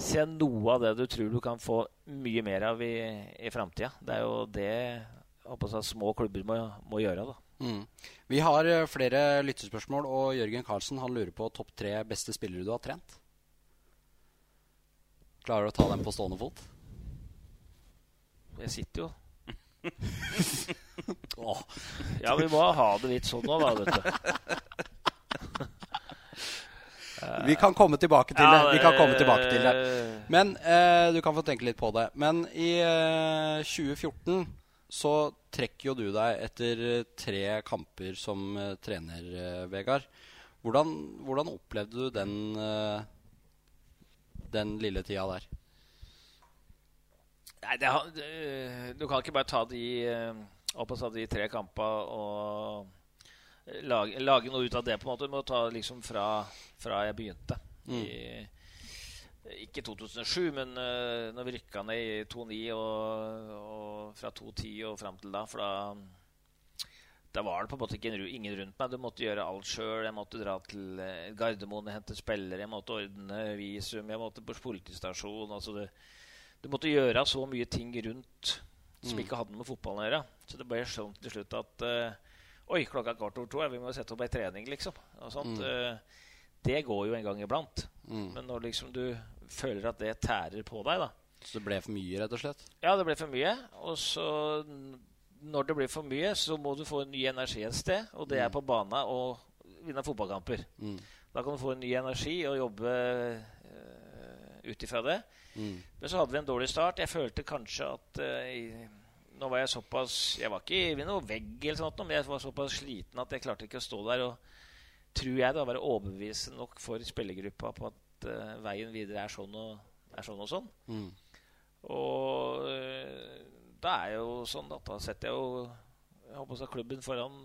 se noe av det du tror du kan få mye mer av i, i framtida. Det er jo det jeg små klubber må, må gjøre. da. Mm. Vi har eh, flere lyttespørsmål, og Jørgen Karlsen han lurer på topp tre beste spillere du har trent. Klarer du å ta dem på stående fot? Jeg sitter jo. [laughs] Ja, vi må ha det litt sånn nå, da, vet du. [laughs] Vi kan komme tilbake til det. Vi kan komme tilbake til det. Men eh, du kan få tenke litt på det. Men i eh, 2014 så trekker jo du deg etter tre kamper som eh, trener, eh, Vegard. Hvordan, hvordan, opplevde du den, eh, den lille tida der? Nei, det, du kan ikke bare ta de, eh, opp og ta de tre kampene og eh, lage, lage noe ut av det. på en måte Du må ta liksom fra, fra jeg begynte. I, ikke 2007, men uh, når vi rykka ned i 2-9 og, og fra 2-10 og fram til da. For da, da var det på en måte ikke en, ingen rundt meg. Du måtte gjøre alt sjøl. Jeg måtte dra til eh, Gardermoen og hente spillere. Jeg måtte ordne visum. Jeg måtte på politistasjon. Altså det, du måtte gjøre så mye ting rundt som ikke hadde noe med fotballen å gjøre. Så det ble sånn til slutt at eh, Oi, klokka er kvart over to. ja, Vi må sette opp ei trening, liksom. Og sånt. Eh, det går jo en gang iblant. Mm. Men når liksom du føler at det tærer på deg, da Så det ble for mye, rett og slett? Ja, det ble for mye. Og så når det blir for mye, så må du få en ny energi et sted. Og det er på bana og vinne fotballkamper. Mm. Da kan du få en ny energi og jobbe uh, ut ifra det. Mm. Men så hadde vi en dårlig start. Jeg følte kanskje at i- Nå var jeg såpass Jeg var ikke ved noen vegg, eller sånt, men jeg var såpass sliten at jeg klarte ikke å stå der og tror jeg da være overbevisende nok for spillergruppa på at uh, veien videre er sånn og, er sånn, og sånn. Mm. Og uh, da er jo sånn at da setter jeg jo jeg håper så klubben foran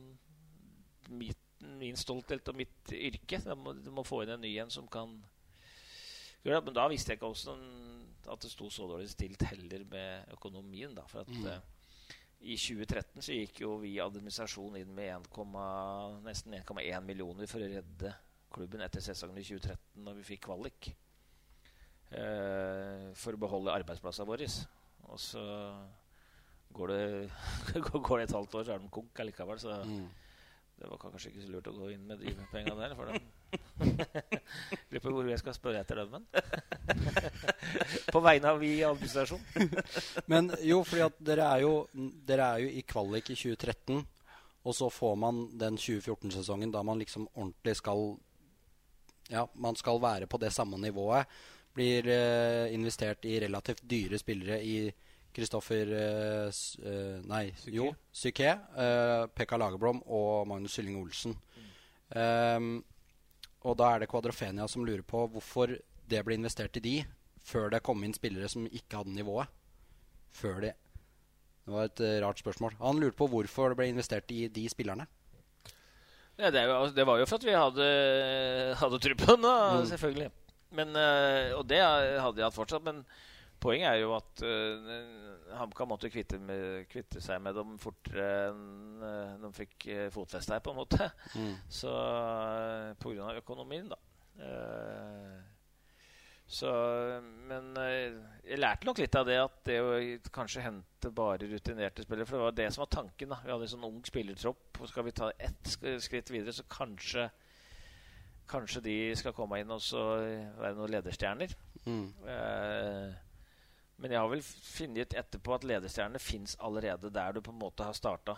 mitt, min stolthet og mitt yrke. Du må, må få inn en ny en som kan gjøre det. Men da visste jeg ikke hvordan at det sto så dårlig stilt heller med økonomien. da, for at eh, I 2013 så gikk jo vi i administrasjon inn med 1, nesten 1,1 millioner for å redde klubben etter sesongen i 2013, når vi fikk kvalik. Eh, for å beholde arbeidsplassene våre. Og så går det, [laughs] går det et halvt år, så er de konk allikevel. Så Mm. det var kanskje ikke så lurt å gå inn med de pengene der. For dem. [laughs] Lurer på hvor jeg skal spørre etter dem, men. [laughs] På vegne av vi i administrasjon. [laughs] Men jo, fordi at dere er jo, dere er jo i kvalik i 2013, og så får man den 2014-sesongen da man liksom ordentlig skal Ja, man skal være på det samme nivået. Blir eh, investert i relativt dyre spillere i Kristoffer eh, eh, Nei, jo, Psyké. Eh, Pekka Lagerblom og Magnus Sylling Olsen. Ehm, og da er det Kvadrofenia som lurer på hvorfor det ble investert i de før det kom inn spillere som ikke hadde nivået. Før det Det var et eh, rart spørsmål. Han lurte på hvorfor det ble investert i de spillerne. Ja, det, er det var jo for at vi hadde, hadde truppen, da, mm. selvfølgelig. Men, eh, og det hadde jeg hatt fortsatt. Men poenget er jo at uh, HamKam måtte kvitte, med, kvitte seg med dem fortere enn uh, de fikk uh, fotfeste her, på en måte. [laughs] Så uh, på grunn av økonomien, da. Eh, så, men eh, jeg lærte nok litt av det at det å kanskje hente bare rutinerte spillere For det var det som var tanken. da Vi hadde en sånn ung spillertropp. Og skal vi ta ett skritt videre, så kanskje Kanskje de skal komme inn og så være noen lederstjerner. Mm. Men jeg har vel funnet etterpå at lederstjernene fins allerede der du på en måte har starta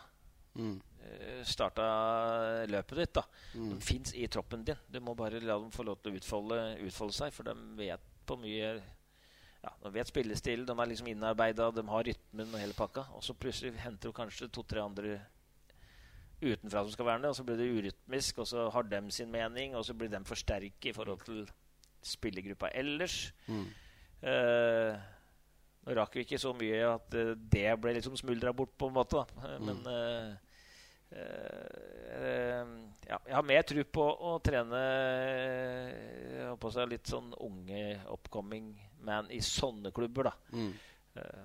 Mm. eh, starta løpet ditt. da De fins i troppen din. Du må bare la dem få lov til å utfolde, utfolde seg, for de vet på mye ja, De vet spillestil, de er liksom innarbeida, de har rytmen og hele pakka. Og så plutselig henter du kanskje to-tre andre utenfra som skal være med, og så blir det urytmisk, og så har dem sin mening, og så blir de forsterket i forhold til spillergruppa ellers. Eh, nå rakk vi ikke så mye at eh, det ble liksom smuldra bort, på en måte. Da. Eh, Men uh, uh, ja, jeg har mer tro på å trene på seg litt sånn unge upcoming man i sånne klubber. da Mm.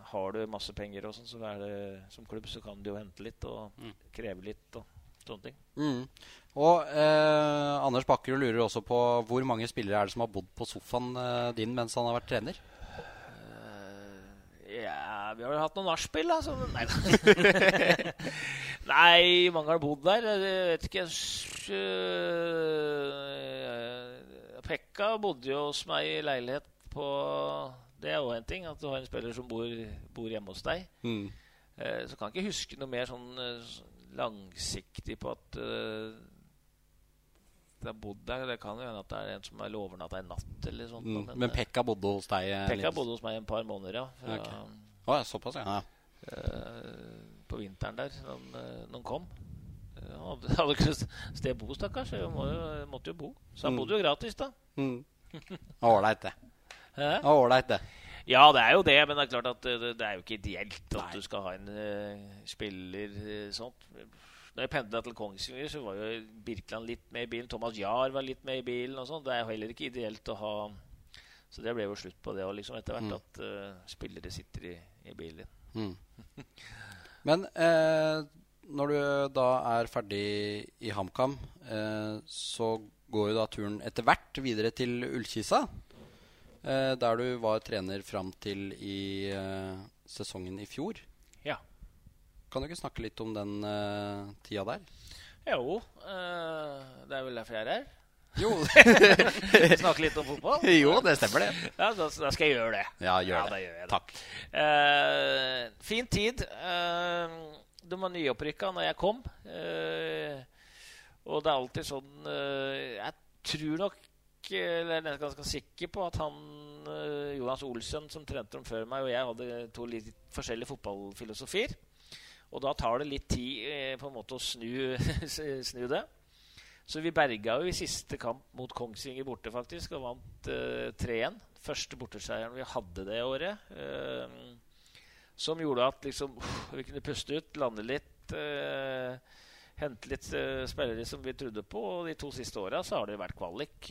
Har du masse penger og sånn, så er det som klubb så kan du jo hente litt og kreve litt og sånne ting. Mm. Og eh, Anders Bakkerud lurer også på hvor mange spillere er det som har bodd på sofaen eh, din mens han har vært trener? Ja, vi har vel hatt noen nachspiel, da. Så, nei da. [laughs] nei, mange har bodd der. Jeg vet ikke Pekka bodde jo hos meg i leilighet på Det er jo en ting, at du har en spiller som bor, bor hjemme hos deg. Mm. Eh, så kan jeg ikke huske noe mer sånn eh, langsiktig på at eh, det har bodd der. Det kan jo hende at det er en som er overnatta en natt eller sånt. Mm. da, Men eh, Pekka bodde hos deg? eh, Pekka litt- bodde hos meg en par måneder, ja. Fra, okay. oh, ja, såpass, ja. eh, på vinteren der, når han, kom. Han hadde, [laughs] hadde ikke sted å bo, stakkars. Jeg må jo, måtte jo bo. Så han Mm. bodde jo gratis, da. Mm. [laughs] Det. Hæ? Ålreit, det. Ja, det er jo det, men det er klart at det, det er jo ikke ideelt at du skal ha en uh, spiller uh, sånt. Når jeg pendla til Kongsvinger, så var jo Birkeland litt med i bilen. Thomas Jahr var litt med i bilen. og sånn. Det er jo heller ikke ideelt å ha Så det ble jo slutt på det liksom etter hvert, mm. at uh, spillere sitter i, i bilen. Mm. [laughs] Men eh, når du da er ferdig i HamKam, eh, så går jo da turen etter hvert videre til Ullkisa. Eh, der du var trener fram til i eh, sesongen i fjor. Kan du ikke snakke litt om den uh, tida der? Jo, uh, det er vel derfor jeg er her. Jo. [laughs] Snakke litt om fotball? Jo, det stemmer, det. Ja, Da, da skal jeg gjøre det. Ja, gjør ja, det. Gjør jeg det. Takk. Uh, fin tid. Uh, de var nyopprykka når jeg kom. Og det er alltid sånn Jeg tror nok Eller jeg er ganske sikker på at han Jonas Olsen, som trente dem før meg, og jeg hadde to litt forskjellige fotballfilosofier. Og da tar det litt tid på en måte å snu, [laughs] snu det. Så vi berga jo i siste kamp mot Kongsvinger borte, faktisk, og vant uh, eh, 3-1. Første borteseieren vi hadde det året. Uh, som gjorde at liksom, uh, vi kunne puste ut, lande litt. Hente litt spillere som vi trodde på. Og de to siste åra så har det vært kvalik.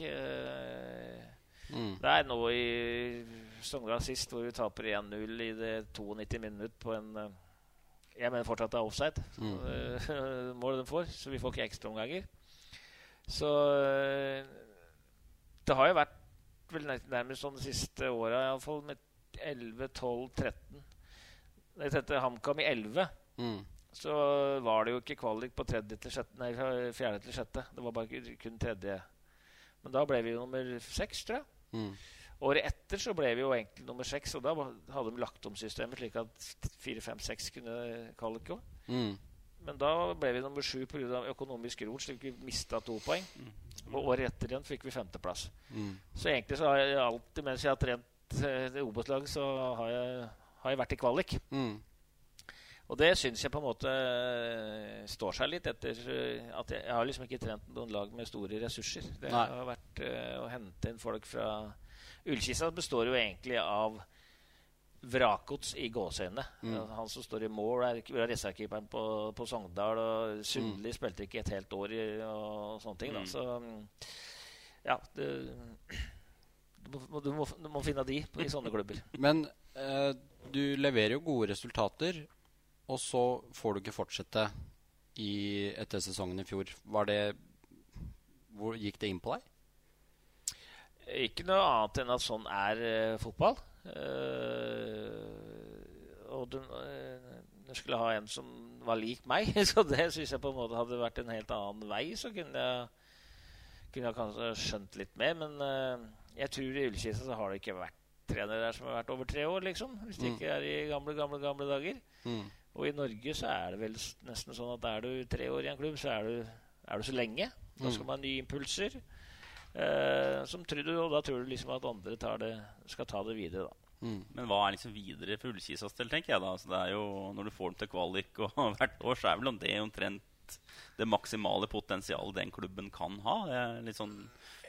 Mm. Det er nå i Sogndal sist hvor vi taper 1-0 i det 92 minutt på en Jeg mener fortsatt det er offside. Mm. målet [laughs] de får, så vi får ikke ekstraomganger. Så eh, det har jo vært vel nærmest sånn de siste åra, iallfall med 11, 12, 13. Da jeg tente HamKam i 11, mm. så var det jo ikke kvalik på tredje til sjette, nei, fjerde til sjette. Det var bare kun tredje. Men da ble vi nummer seks, tror jeg. Mm. Året etter så ble vi jo egentlig nummer seks, og da hadde de lagt om systemet slik at fire, fem, seks kunne kvalik òg. Mm. Men da ble vi nummer sju pga. økonomisk rot, slik vi mista to poeng. Mm. Og året etter igjen fikk vi femteplass. Mm. Så egentlig så har jeg alltid, mens jeg har trent eh, Obos-laget, så har jeg, har jeg, vært i kvalik. Mm. Og det syns jeg på en måte eh, står seg litt etter eh, at jeg, jeg har liksom ikke trent noen lag med store ressurser. Det Nei. har vært uh, å hente inn folk fra Ullkisa består jo egentlig av vrakgods i gåseøynene. Mm. Han som står i mål, er, er reservekeeperen på, på Sogndal. Og Sundli mm. spilte ikke et helt år i, og sånne ting. Mm. Så ja du, du, må, du, må, du, må, finne de i sånne klubber. [laughs] Men eh, du leverer jo gode resultater, og så får du ikke fortsette i, etter sesongen i fjor. Var det Hvor gikk det inn på deg? Ikke noe annet enn at sånn er uh, fotball. Uh, og du, uh, skulle ha en som var lik meg, [laughs] så det syns jeg på en måte hadde vært en helt annen vei. Så kunne jeg, kunne jeg kanskje skjønt litt mer. Men jeg tror i Ullkisa så har det ikke vært trenere der som har vært over tre år, liksom. Hvis det mm. ikke er i gamle, gamle, gamle dager. Mm. Og i Norge så er det vel nesten sånn at er du tre år i en klubb, så er du, er du så lenge. Da mm. skal man ha nye impulser. Eh, som tror du, og da tror du liksom at andre det, skal ta det videre, da. Mm. Men hva er liksom videre for Ullkisas del, tenker jeg da? Altså, det er jo, når du får dem til kvalik og [laughs] hvert år, så er vel det omtrent det maksimale potensialet den klubben kan ha. Det er litt sånn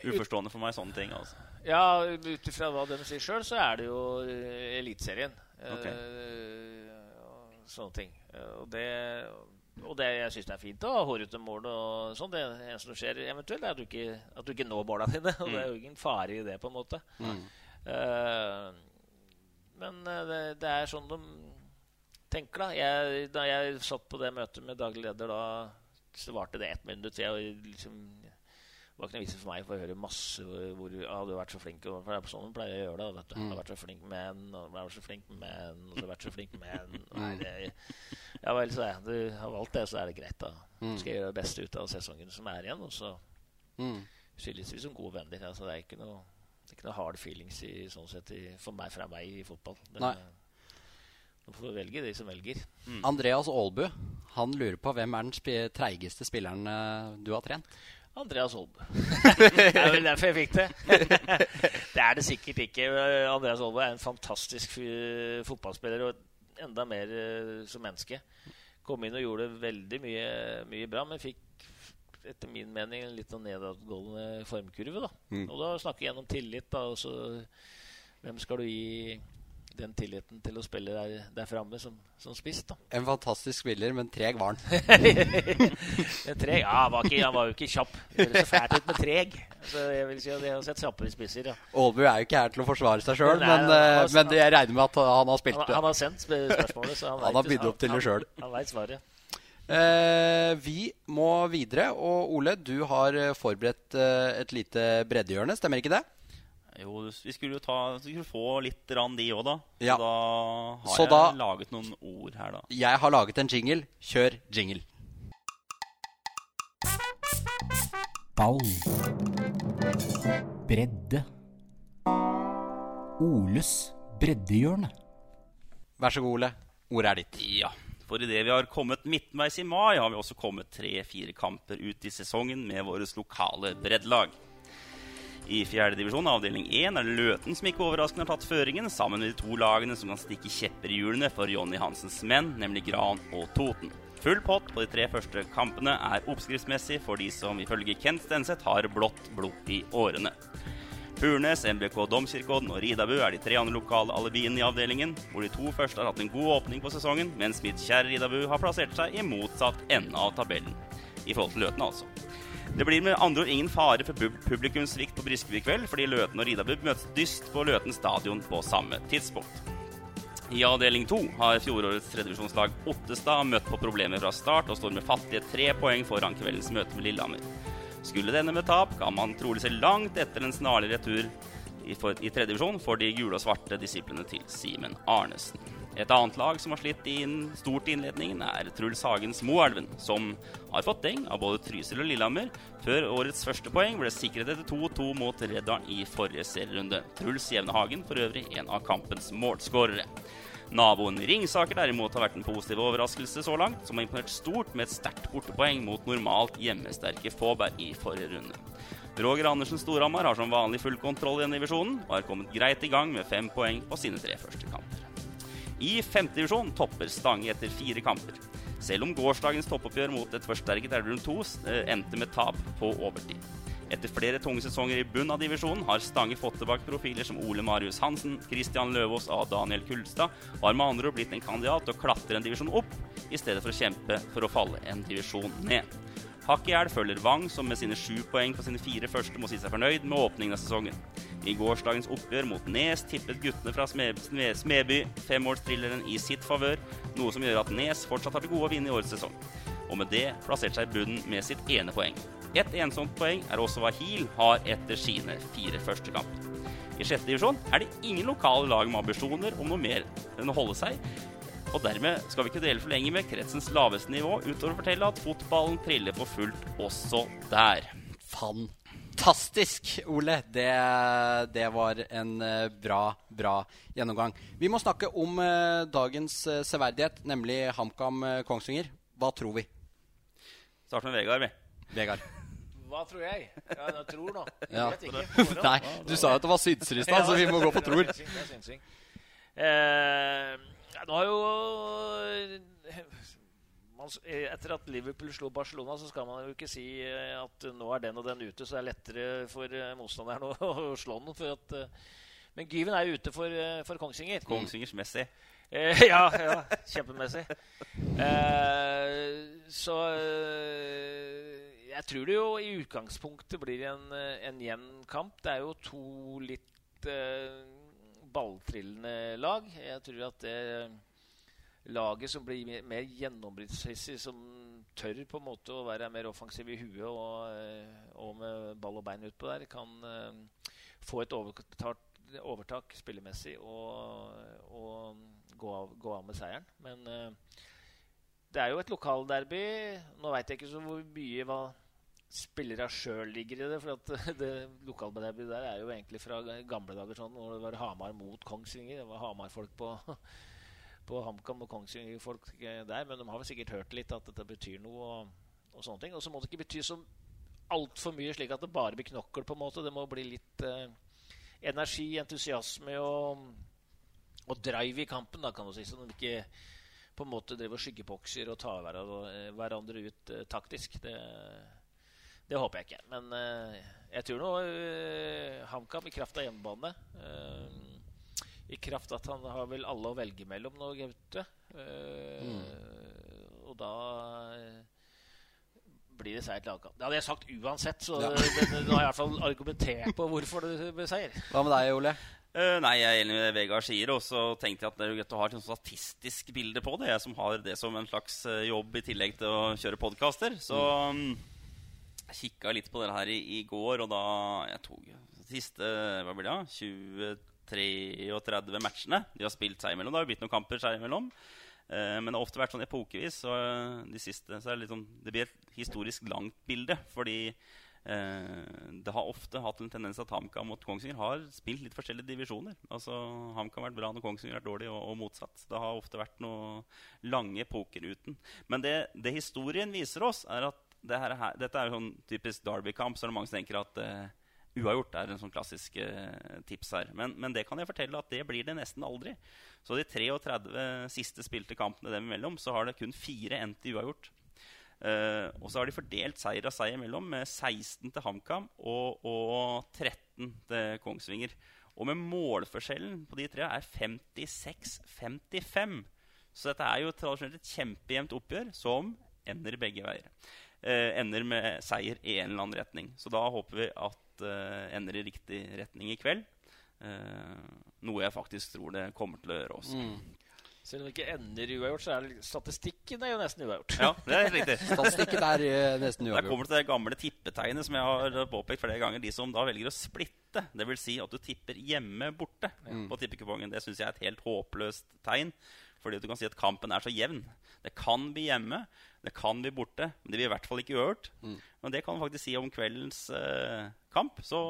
uforstående for meg, sånne ting. Altså. Ja, ut ifra hva de sier sjøl, så er det jo uh, Eliteserien. Okay. Eh, sånne ting. Uh, og det og det, jeg syns det er fint å ha hårete mål. og sånn. Det eneste som skjer eventuelt, er at du ikke, at du ikke når måla dine. [laughs] Og mm. det er jo ingen fare i det, på en måte. Mm. Uh, men uh, det, det, er sånn de tenker, da. Jeg, da jeg satt på det møtet med daglig leder, da så varte det ett minutt. Jeg liksom det var ikke noe vits for meg for å høre masse hvor du har vært så flink. For det er sånn De pleier å gjøre det. Vet du. Mm. har vært så flink med en, og vært så flink med en, og så vært så flink med en. Ja vel, så jeg. Du har valgt det, så er det greit. da mm. Skal jeg gjøre det beste ut av sesongen som er igjen. Og så mm. skilles vi som gode venner. Altså, det er ikke noe, det er ikke noe hard feelings i, sånn sett i, for meg fra meg i fotball. Det, Nei. Nå får vi velge de som velger. Mm. Andreas Aalbu han lurer på hvem er den sp treigeste spilleren uh, du har trent? Andreas Holm. [laughs] det er vel derfor jeg fikk det. [laughs] det er det sikkert ikke. Andreas Holm er en fantastisk fotballspiller og enda mer uh, som menneske. Kom inn og gjorde veldig mye, mye bra, men fikk etter min mening en litt sånn nedadgående formkurve. da. Mm. Og da snakker jeg gjennom tillit. da, og så Hvem skal du gi den tilliten til å spille der, der framme som, som spiss. da. En fantastisk spiller, men treg var han. [laughs] Treg? Ja, han var, ikke, han var jo ikke kjapp. Det høres så fælt ut med treg. Så jeg vil si at jeg har sett kjappere spisser. ja. Aalbu er jo ikke her til å forsvare seg sjøl, men, har- eh, men jeg regner med at han har spilt det. han har sendt spørsmålet, så han, Han har bydd opp til det selv. Han, han veit svaret. Eh, vi må videre, og Ole, du har eh, forberedt et lite breddehjørne, stemmer ikke det? Jo, vi skulle jo ta, vi skulle få litt rann de òg, da. Ja. Så da har Så jeg da- laget noen ord her, da. Jeg har laget en jingle. Kjør jingle. Ball. Bredde. Oles breddehjørne. Vær så god, Ole. Ordet er ditt. Ja, for idet vi har kommet midtveis i mai, har vi også kommet tre-fire kamper ut i sesongen med våre lokale breddlag. I fjerde divisjon, avdeling 1, er det Løten som ikke overraskende har tatt føringen, sammen med de to lagene som kan stikke kjepper i hjulene for Jonny Hansens menn, nemlig Gran og Toten. Full pott på de tre første kampene er oppskriftsmessig for de som ifølge Kent Stenseth har blått blod i årene. Furnes, MBK Domkirkeodden og Ridabu er de tre andre lokale alibiene i avdelingen, hvor de to første har hatt en god åpning på sesongen, mens mitt kjære Ridabu har plassert seg i motsatt ende av tabellen. I forhold til Løten, altså. Det blir med andre ord ingen fare for pub publikumssvikt på Briskeby i kveld, fordi Løten og Ridabu møtes dyst på Løten stadion på samme tidspunkt. I avdeling to har fjorårets tredjevisjonslag Ottestad møtt på problemer fra start og står med fattige tre poeng foran kveldens møte med Lillehammer. Skulle det ende med tap, kan man trolig se langt etter en snarlig retur i, for, i tredje divisjon for de gule og svarte disiplene til Simen Arnesen. Et annet lag som har slitt inn stort i innledningen, er Truls Hagens Moelven, som har fått deng av både Trysil og Lillehammer før årets første poeng ble sikret etter 2-2 mot Reddaren i forrige serierunde. Truls Jevne Hagen for øvrig en av kampens målskårere. Naboen Ringsaker derimot har vært en positiv overraskelse så langt, som har imponert stort med et sterkt bortepoeng mot normalt hjemmesterke Fåberg i forrige runde. Roger Andersen Storhamar har som vanlig full kontroll i denne divisjonen, og har kommet greit i gang med fem poeng på sine tre første kamper. I femtedivisjon topper Stange etter fire kamper. Selv om gårsdagens toppoppgjør mot et forsterket Elverum 2 eh, endte med tap på overtid. Etter flere tunge sesonger i bunn av divisjonen har Stange fått tilbake profiler som Ole Marius Hansen, Christian Løvaas og Daniel Kulstad, og har med andre ord blitt en kandidat til å klatre en divisjon opp, i stedet for å kjempe for å falle en divisjon ned. Hakk i hæl følger Wang, som med sine sju poeng på sine fire første må si seg fornøyd med åpningen av sesongen. I gårsdagens oppgjør mot Nes tippet guttene fra Sme Sme Smeby femårstrilleren i sitt favør, noe som gjør at Nes fortsatt har til gode å vinne i årets sesong. Og med det plasserte seg i bunnen med sitt ene poeng. Et ensomt poeng er også hva Heal har etter sine fire første kamper. I sjette divisjon er det ingen lokale lag med ambisjoner om noe mer enn å holde seg, og dermed skal vi ikke dele for lenge med kretsens laveste nivå, utover å fortelle at fotballen triller for fullt også der. Fantastisk, Ole. Det, det var en eh, bra, bra gjennomgang. Vi må snakke om eh, dagens eh, severdighet, nemlig HamKam Kongsvinger. Hva tror vi? Start med Vegard, vi. Vegard. Hva tror jeg? Ja, jeg tror nå. Jeg Ja. vet ikke. Nei, du sa jo at det var synser i stad, så vi må gå på tror. Det er synsing. Eh, nå har jo man, eh, Etter at Liverpool slo Barcelona, så skal man jo ikke si eh, at nå er den og den ute, så det er lettere for eh, motstanderen [laughs] å, å slå den. For at, men Gyven er jo ute for, for Kongsvinger. Kongsvingers Messi. Eh, [laughs] ja, ja, kjempemessig. Eh, så jeg tror det jo i utgangspunktet blir en, en jevn kamp. Det er jo to litt eh, balltrillende lag. Jeg tror at det laget som blir mer- mer gjennombruddshissig, som tør på en måte å være mer offensiv i huet og, eh, og med ball og bein utpå der, kan uh, få et overtak, overtak spillemessig og, og gå, av, gå av med seieren. Men uh, det er jo et lokalderby. Nå veit jeg ikke så hvor mye hva spillere sjøl ligger i det. For at [laughs] det lokalderbyet der er jo egentlig fra gamle dager sånn når det var Hamar mot Kongsvinger. Det var Hamar-folk på, på HamKam og Kongsvinger-folk der. Men de har vel sikkert hørt litt at dette betyr noe og, og sånne ting. Og så må det ikke bety så altfor mye slik at det bare blir knokkel, på en måte. Det må bli litt eh, energi, entusiasme og, og drive i kampen, da, kan du si. Så de ikke på en måte driver og skyggebokser og tar hverandre, hverandre ut eh, taktisk. Det, det håper jeg ikke. Men eh, jeg tror nå eh, HamKam i kraft av hjemmebane eh, i kraft at han har vel alle å velge mellom nå, Gaute. Eh, mm. Og da eh, blir det seier til Alcantara. Det hadde jeg sagt uansett, så ja. Eh, det, nå har jeg i hvert fall argumentert på hvorfor det ble seier. Hva med deg, Ole? Uh, nei, jeg er enig med det Vegard sier, og så tenkte jeg at det er jo greit å ha et statistisk bilde på det. Jeg som har det som en slags jobb i tillegg til å kjøre podkaster. Så um, jeg kikka litt på det her i, i, går, og da Jeg tok siste Hva blir det? 20 33 matchene. De har spilt seg imellom. Det har jo blitt noen kamper seg imellom. Eh, men det har ofte vært sånn epokevis. Så eh, de siste, så det, sånn, det, blir et historisk langt bilde. Fordi eh, det har ofte hatt en tendens at HamKam mot Kongsvinger har spilt litt forskjellige divisjoner. Altså HamKam har vært bra når Kongsvinger har vært dårlig, og, og, motsatt. Det har ofte vært noen lange epoker uten. Men det, det historien viser oss, er at det her, dette er jo sånn typisk Derby-kamp. Så er det mange som tenker at eh, uavgjort er en sånn klassisk eh, tips her. Men, men det kan jeg fortelle at det blir det nesten aldri. Så de 33 siste spilte kampene dem imellom, så har det kun fire endt i uavgjort. Uh, og så har de fordelt seier og seier imellom med 16 til HamKam og, og 13 til Kongsvinger. Og med målforskjellen på de tre er 56-55. Så dette er jo tradisjonelt et kjempejevnt oppgjør som ender begge veier. Eh, ender med seier i en eller annen retning. Så da håper vi at uh, ender i riktig retning i kveld. noe jeg faktisk tror det kommer til å gjøre også. Mm. Selv om det ikke ender uavgjort, så er statistikken er jo nesten uavgjort. Ja, det er riktig. [laughs] Statistikken er eh, nesten Der kommer til det gamle tippetegnet som jeg har påpekt flere ganger. De som da velger å splitte, dvs. Si at du tipper hjemme borte på tippekupongen. Det syns jeg er et helt håpløst tegn. Fordi du kan si at kampen er så jevn. Det kan bli hjemme, det kan bli borte, men det blir i hvert fall ikke uavgjort. Men det kan du faktisk si om kveldens eh, kamp. Så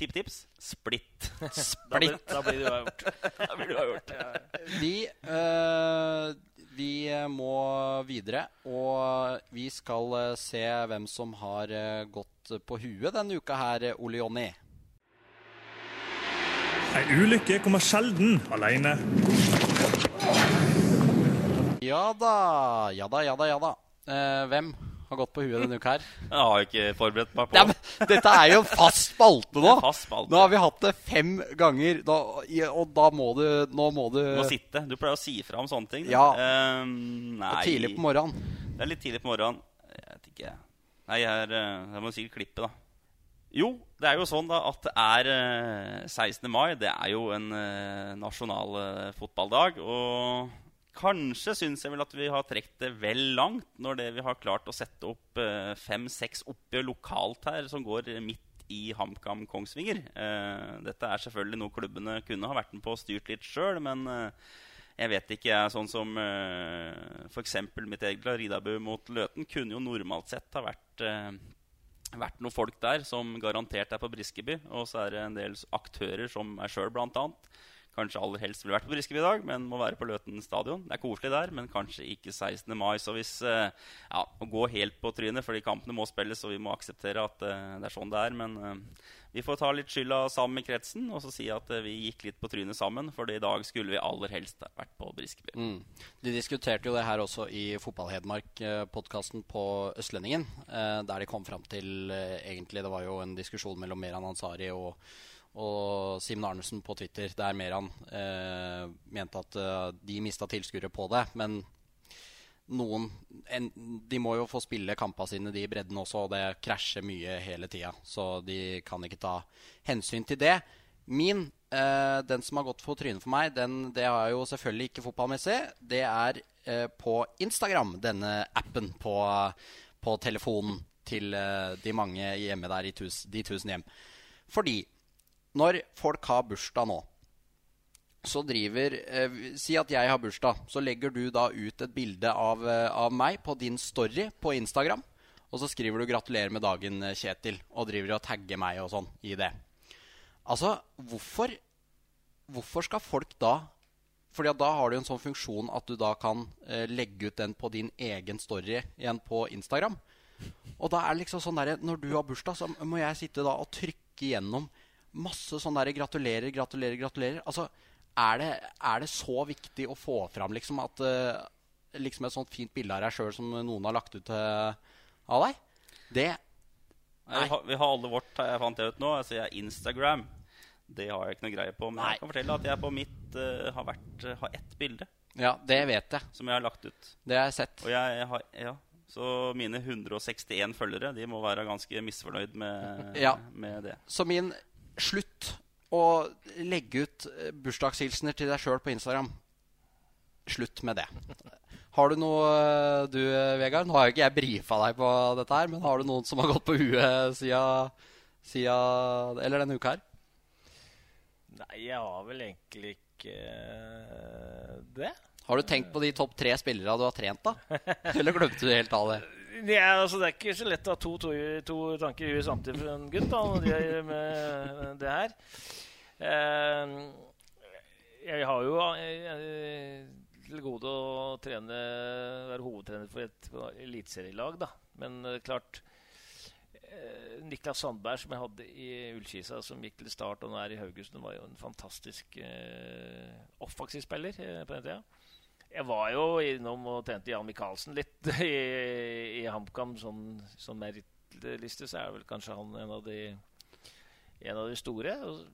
tippetips splitt. [laughs] Da blir, da blir da blir det uavgjort. [laughs] Vi, eh, vi må videre, og vi skal eh, se hvem som har eh, gått på huet denne uka her, Ole Jonny. Ei ulykke kommer sjelden alene. Ja da, ja da, ja da, ja da. Eh, hvem har gått på huet denne uka her? Jeg har ikke forberedt meg på ja, men dette er jo en fast spalte nå! Fast spalte. Nå har vi hatt det fem ganger, da, og da må du Nå må du må sitte. Du pleier å si fra om sånne ting. Ja. Ehm, nei. og tidlig på morgenen. Det er litt tidlig på morgenen. Jeg vet ikke. Nei, jeg, er, eh, jeg må sikkert klippe, da. Jo, det er jo sånn da at det er eh, 16. mai. Det er jo en eh, nasjonal eh, fotballdag. Og kanskje syns jeg vel at vi har trukket det vel langt når det vi har klart å sette opp eh, fem-seks oppgjør lokalt her som går midt i HamKam Kongsvinger. Eh, dette er selvfølgelig noe klubbene kunne ha vært med på og styrt litt sjøl, men eh, jeg vet ikke, jeg. Sånn som uh, f.eks. mitt eget Ridabu mot Løten, kunne jo normalt sett ha vært, eh, vært noen folk der som garantert er på Briskeby. Og så er det en del aktører, som meg sjøl bl.a. Kanskje aller helst ville vært på Briskeby i dag, men må være på Løten stadion. Det er koselig der, men kanskje ikke 16. mai. Så hvis eh, Ja, å gå helt på trynet, fordi kampene må spilles, og vi må akseptere at eh, det er sånn det er. Men eh, vi får ta litt skylda sammen i kretsen, og så si at vi gikk litt på trynet sammen. For i dag skulle vi aller helst vært på Briskeby. Mm. De diskuterte jo det her også i Fotball-Hedmark-podkasten på Østlendingen. Der de kom fram til egentlig Det var jo en diskusjon mellom Meran Ansari og, og Simen Arnesen på Twitter, der Meran eh, mente at eh, de mista tilskuere på det. Men noen en, De må jo få spille kampene sine, de i bredden også, og det krasjer mye hele tida. Så de kan ikke ta hensyn til det. Min, eh, den som har gått for trynet for meg, den, det har jeg jo selvfølgelig ikke fotballmessig. Det er eh, på Instagram, denne appen på, på telefonen til eh, de mange hjemme der i tus, de tusen hjem. Fordi når folk har bursdag nå, så driver eh, Si at jeg har bursdag. Så legger du da ut et bilde av, eh, av meg på din story på Instagram. Og så skriver du 'gratulerer med dagen, eh, Kjetil', og driver og tagger meg og sånn i det. Altså, hvorfor Hvorfor skal folk da Fordi da har du en sånn funksjon at du da kan eh, legge ut den på din egen story igjen på Instagram. Og da er det liksom sånn der, Når du har bursdag, så må jeg sitte da og trykke gjennom masse sånn der 'gratulerer, gratulerer, gratulerer'. Altså, er det, er det så viktig å få fram liksom at eh, liksom et sånt fint bilde av deg sjøl som noen har lagt ut eh, av deg? Det Nei. Vi, har, alle vårt, har jeg fant jeg ut nå. Altså, jeg, Instagram Det har jeg ikke noe greie på. Men Nei. jeg kan fortelle at jeg på mitt uh, har, vært, har ett bilde Ja, det vet jeg. som jeg har lagt ut. Det har jeg sett. Og jeg har, ja, Så mine 161 følgere De må være ganske misfornøyd med, Ja. med det. Så min slutt å legge ut eh, bursdagshilsener til deg sjøl på Instagram. Slutt med det. Har du noe, eh, du eh, Vegard? Nå har jo ikke jeg brifa deg på dette her, men har du noen som har gått på huet siden, siden Eller denne uka her? Nei, jeg har vel egentlig ikke det. Har du tenkt på de topp tre spillerne du har trent, da? [laughs] Eller glemte du helt av det? Ja, altså, det er ikke så lett å ha to, to, to tanker i huet samtidig for en gutt. da, når de er med det her. Eh, jeg har jo eh, til gode å trene, være hovedtrener for et eliteserielag, da. Men eh, klart Niklas Sandberg, som jeg hadde i Ullkisa, som gikk til start og nå er i Haugesund, var jo en fantastisk eh, offensiv spiller på den tida. Jeg var jo innom og trente Jan Michaelsen litt [laughs] i, i HamKam. Sånn, som merittliste så er vel kanskje han en av de, en av de store. Og,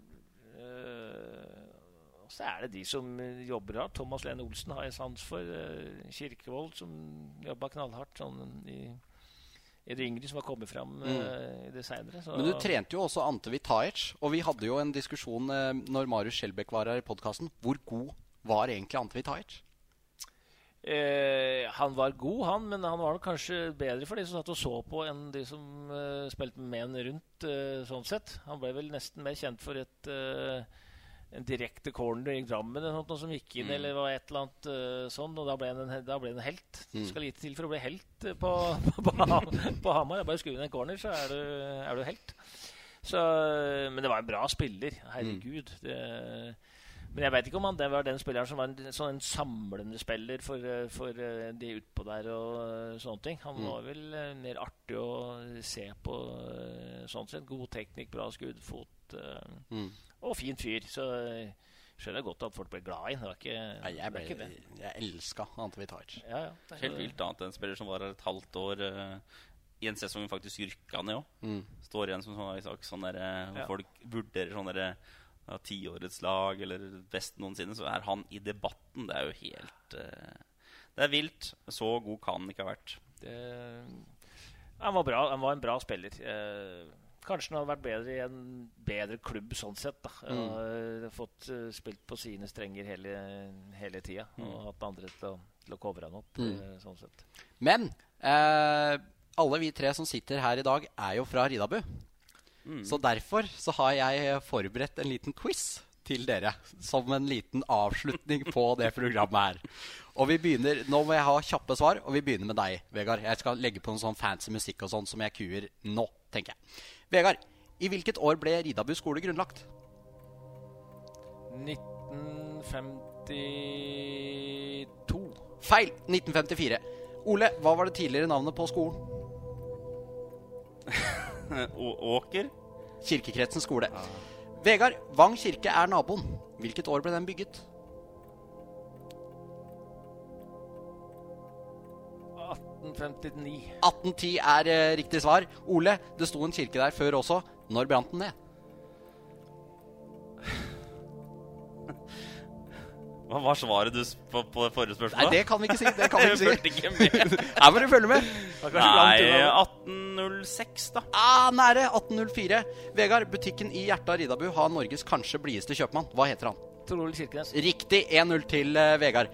øh, og så er det de som jobber hardt. Thomas Lene Olsen har jeg sans for. øh, Kirkevold, som jobba knallhardt sånn i, i det yngre, som har kommet fram øh, i det seinere. Men du trente jo også Ante Vitajic, og vi hadde jo en diskusjon uh, når Marius Skjelbæk var her i podkasten. Hvor god var egentlig Ante Vitajic? Eh, han var god, han, men han var nok kanskje bedre for de som satt og så på, enn de som eh, spilte med ham rundt. eh, sånn sett. Han ble vel nesten mer kjent for et eh, en direkte corner i Drammen eller noe som gikk inn, eller var et eller annet eh, sånn. Og da ble han en, ble en helt. Det skal lite til for å bli helt på, [laughs] på, på, Ham- på Hamar. Bare skru inn en corner, så er du, er du helt. Så, men det var en bra spiller. Herregud. Det, men jeg vet ikke om han det var den spilleren som var en, sånn en samlende spiller for, eh, for eh, de utpå der og eh, sånne ting. Han var vel mer artig å se på sånn sett. God teknikk, bra skuddfot fot Mm. og fin fyr. Så jeg skjønner godt at folk ble glad i ham. Det Nei, jeg, ble, det. jeg elska Ante Vitajic. Ja, ja. Helt vilt annet enn en spiller som var her et halvt år i en sesong faktisk rykka ned òg. Mm. Står igjen som sånn, sånn der, hvor Ja. folk vurderer sånn derre ja, tiårets lag eller best noensinne, så er han i debatten. Det er jo helt uh, Det er vilt. Så god kan han ikke ha vært. Det, han, var bra, han var en bra spiller. Uh, kanskje han hadde vært bedre i en bedre klubb sånn sett. da. Eh, fått eh, spilt på sine strenger hele, hele tida. Og hatt andre til å, til å covre han opp. eh, sånn sett. Men eh, alle vi tre som sitter her i dag, er jo fra Ridabu. Så derfor så har jeg forberedt en liten quiz til dere. Som en liten avslutning på det programmet her. Og vi begynner, Nå må jeg ha kjappe svar, og vi begynner med deg, Vegard. Jeg skal legge på noe sånn fancy musikk og sånn som jeg kuer nå, tenker jeg. Vegard, i hvilket år ble Ridabu skole grunnlagt? 1952 Feil! 1954. Ole, hva var det tidligere navnet på skolen? [laughs] [laughs] Åker? Kirkekretsens skole. Vegard, Vang kirke er naboen. Hvilket år ble den bygget? 1859. 1810 er eh, riktig svar. Ole, det sto en kirke der før også. Når brant den ned? Hva var svaret du på, på, det forrige spørsmålet? Nei, det kan vi ikke si. Det kan vi [laughs] ikke si. [laughs] Her må du følge med. Nei, 1806, da. Ah, nære. 1804. Vegard, butikken i hjertet av Ridabu har Norges kanskje blideste kjøpmann. Hva heter han? Torol Kirkenes. Riktig. 1-0 til uh, Vegard.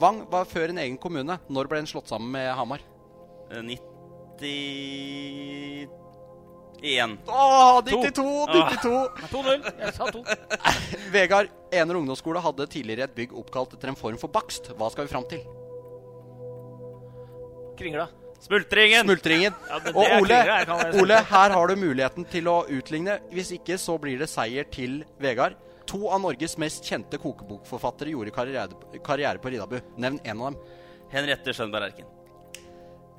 Vang var før en egen kommune. Når ble den slått sammen med Hamar? Eh, 90 Én. Åh, 92! 92! Ah. 2-0. Jeg sa 2. [laughs] Vegard, Ener ungdomsskole hadde tidligere et bygg oppkalt etter en form for bakst. Hva skal vi fram til? Kringla. Smultringen! Smultringen. Ja, og Ole, kringla, Ole, her har du muligheten til å utligne. Hvis ikke så blir det seier til Vegard. To av Norges mest kjente kokebokforfattere gjorde karriere, karriere på Ridabu Nevn én av dem. Henriette Schönberg Erken.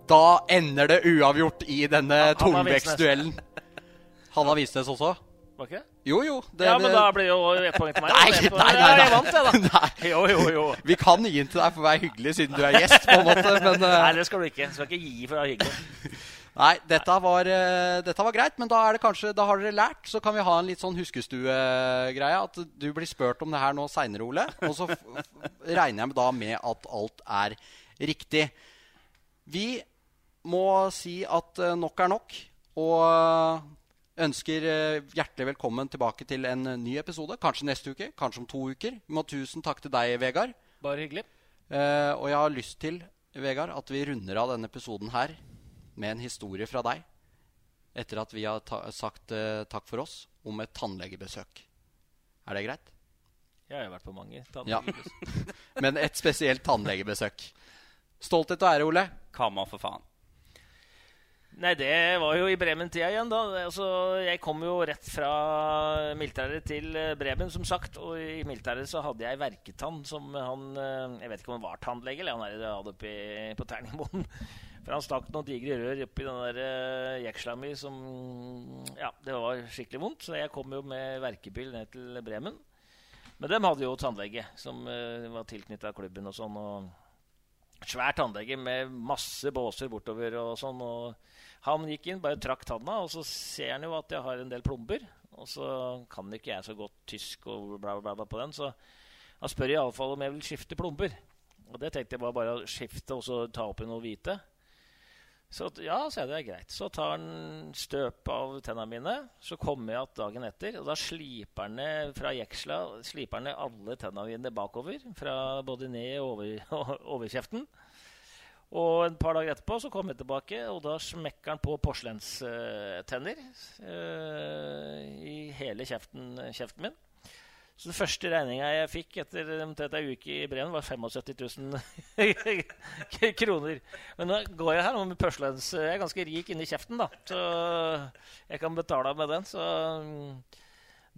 Da ender det uavgjort i denne tolvvekstduellen. Han har Hanna Visnes også? Var ikke det? Jo, jo. det- Ja, men da blir jo ett poeng til meg. Nei, nei, nei, nei. Jeg vant, jeg, da. [laughs] Nei. Jo, jo, jo. Vi kan gi den til deg for å være hyggelig, siden du er gjest, på en måte, [laughs] men Nei, eh, det skal du ikke. Du skal ikke gi for å være hyggelig. [laughs] Nei, dette var, eh, dette var greit, men da, er det kanskje, da har dere lært. Så kan vi ha en litt sånn huskestue-greie. At du blir spurt om det her nå seinere, Ole. Og så regner jeg da med at alt er riktig. Vi må si at eh, nok er nok. Og eh, ønsker eh, hjertelig velkommen tilbake til en ny episode. Kanskje neste uke, kanskje om to uker. Vi må tusen takk til deg, Vegard. Bare hyggelig. Eh, og jeg har lyst til, Vegard, at vi runder av denne episoden her med en historie fra deg. Etter at vi har ta sagt eh, takk for oss om et tannlegebesøk. Er det greit? Jeg har jo vært på mange. Ja. tannlegebesøk. [laughs] Men et spesielt tannlegebesøk. Stolthet og ære, Ole. Kamma, for faen. Nei, det var jo i Bremen-tida igjen, da. Altså, jeg kom jo rett fra militæret til eh, Bremen, som sagt. Og i militæret så hadde jeg verketann som han eh, Jeg vet ikke om han var tannlege, eller han er hadde oppi på Terningmoen. [laughs] For han stakk noen digre rør oppi den der uh, jeksla mi som Ja, det var skikkelig vondt. Så jeg kom jo med verkebil ned til Bremen. Men dem hadde jo tannlege, som eh, var tilknytta klubben og sånn. og Svær tannlege med masse båser bortover og sånn. og han gikk inn, bare trakk tanna, og så ser han jo at jeg har en del plomber. Og så kan ikke jeg så godt tysk og bla, bla, bla på den, så han spør iallfall om jeg vil skifte plomber. Og det tenkte jeg var bare skifte og så ta opp i noe hvite. Så ja, så er det greit. Så tar han støp av tennene mine. Så kommer jeg igjen dagen etter, og da sliper han ned fra jeksla sliper ned alle tennene mine bakover. Fra både ned og over, [laughs] overkjeften. Og en par dager etterpå så kom jeg tilbake, og da smekker han på porselenstenner uh, i hele kjeften, kjeften min. Så den første regninga jeg fikk etter omtrent ei uke i Bremen, var 75 000 [laughs] kroner. Men nå går jeg her med porselens Jeg er ganske rik inni kjeften, da. Så jeg kan betale med den. Så mm,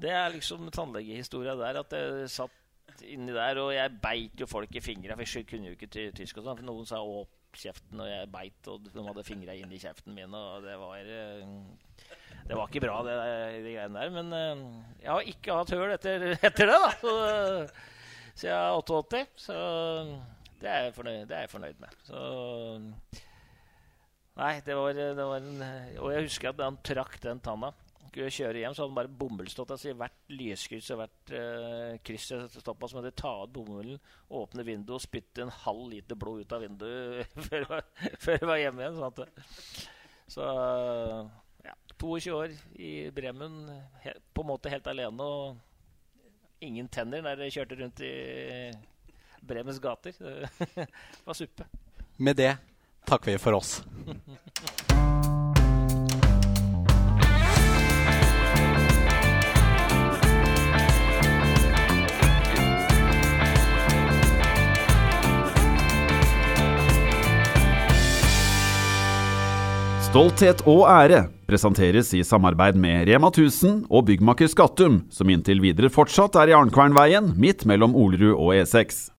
det er liksom tannlegehistoria der. At jeg satt inni der, og jeg beit jo folk i fingra. For jeg kunne jo ikke ty- tysk og sånn. For noen sa 'åp kjeften', og jeg beit, og de hadde fingra i kjeften min, og det var eh, det var ikke bra, det, de greiene der. Men eh, jeg har ikke hatt høl etter, etter det, da. Så jeg er 88. Så det er jeg fornøyd, det er jeg fornøyd med. Så Nei, det var, det var en Og jeg husker at han trakk den tanna skulle kjøre hjem, så hadde han bare bomullsstått altså, i hvert lyskryss og hvert uh, kryss jeg stoppa, så måtte jeg ta ut bomullen, åpne vinduet og spytte en halv liter blod ut av vinduet [laughs] før jeg var, før jeg var hjemme igjen. Sånn så ja, 22 år i Bremen, he, på en måte helt alene og ingen tenner der jeg kjørte rundt i Bremens gater. [laughs] Det var suppe. Med det takker vi for oss. [laughs] Stolthet og ære presenteres i samarbeid med Rema 1000 og byggmaker Skattum, som inntil videre fortsatt er i Arnkvernveien, midt mellom Olerud og E6.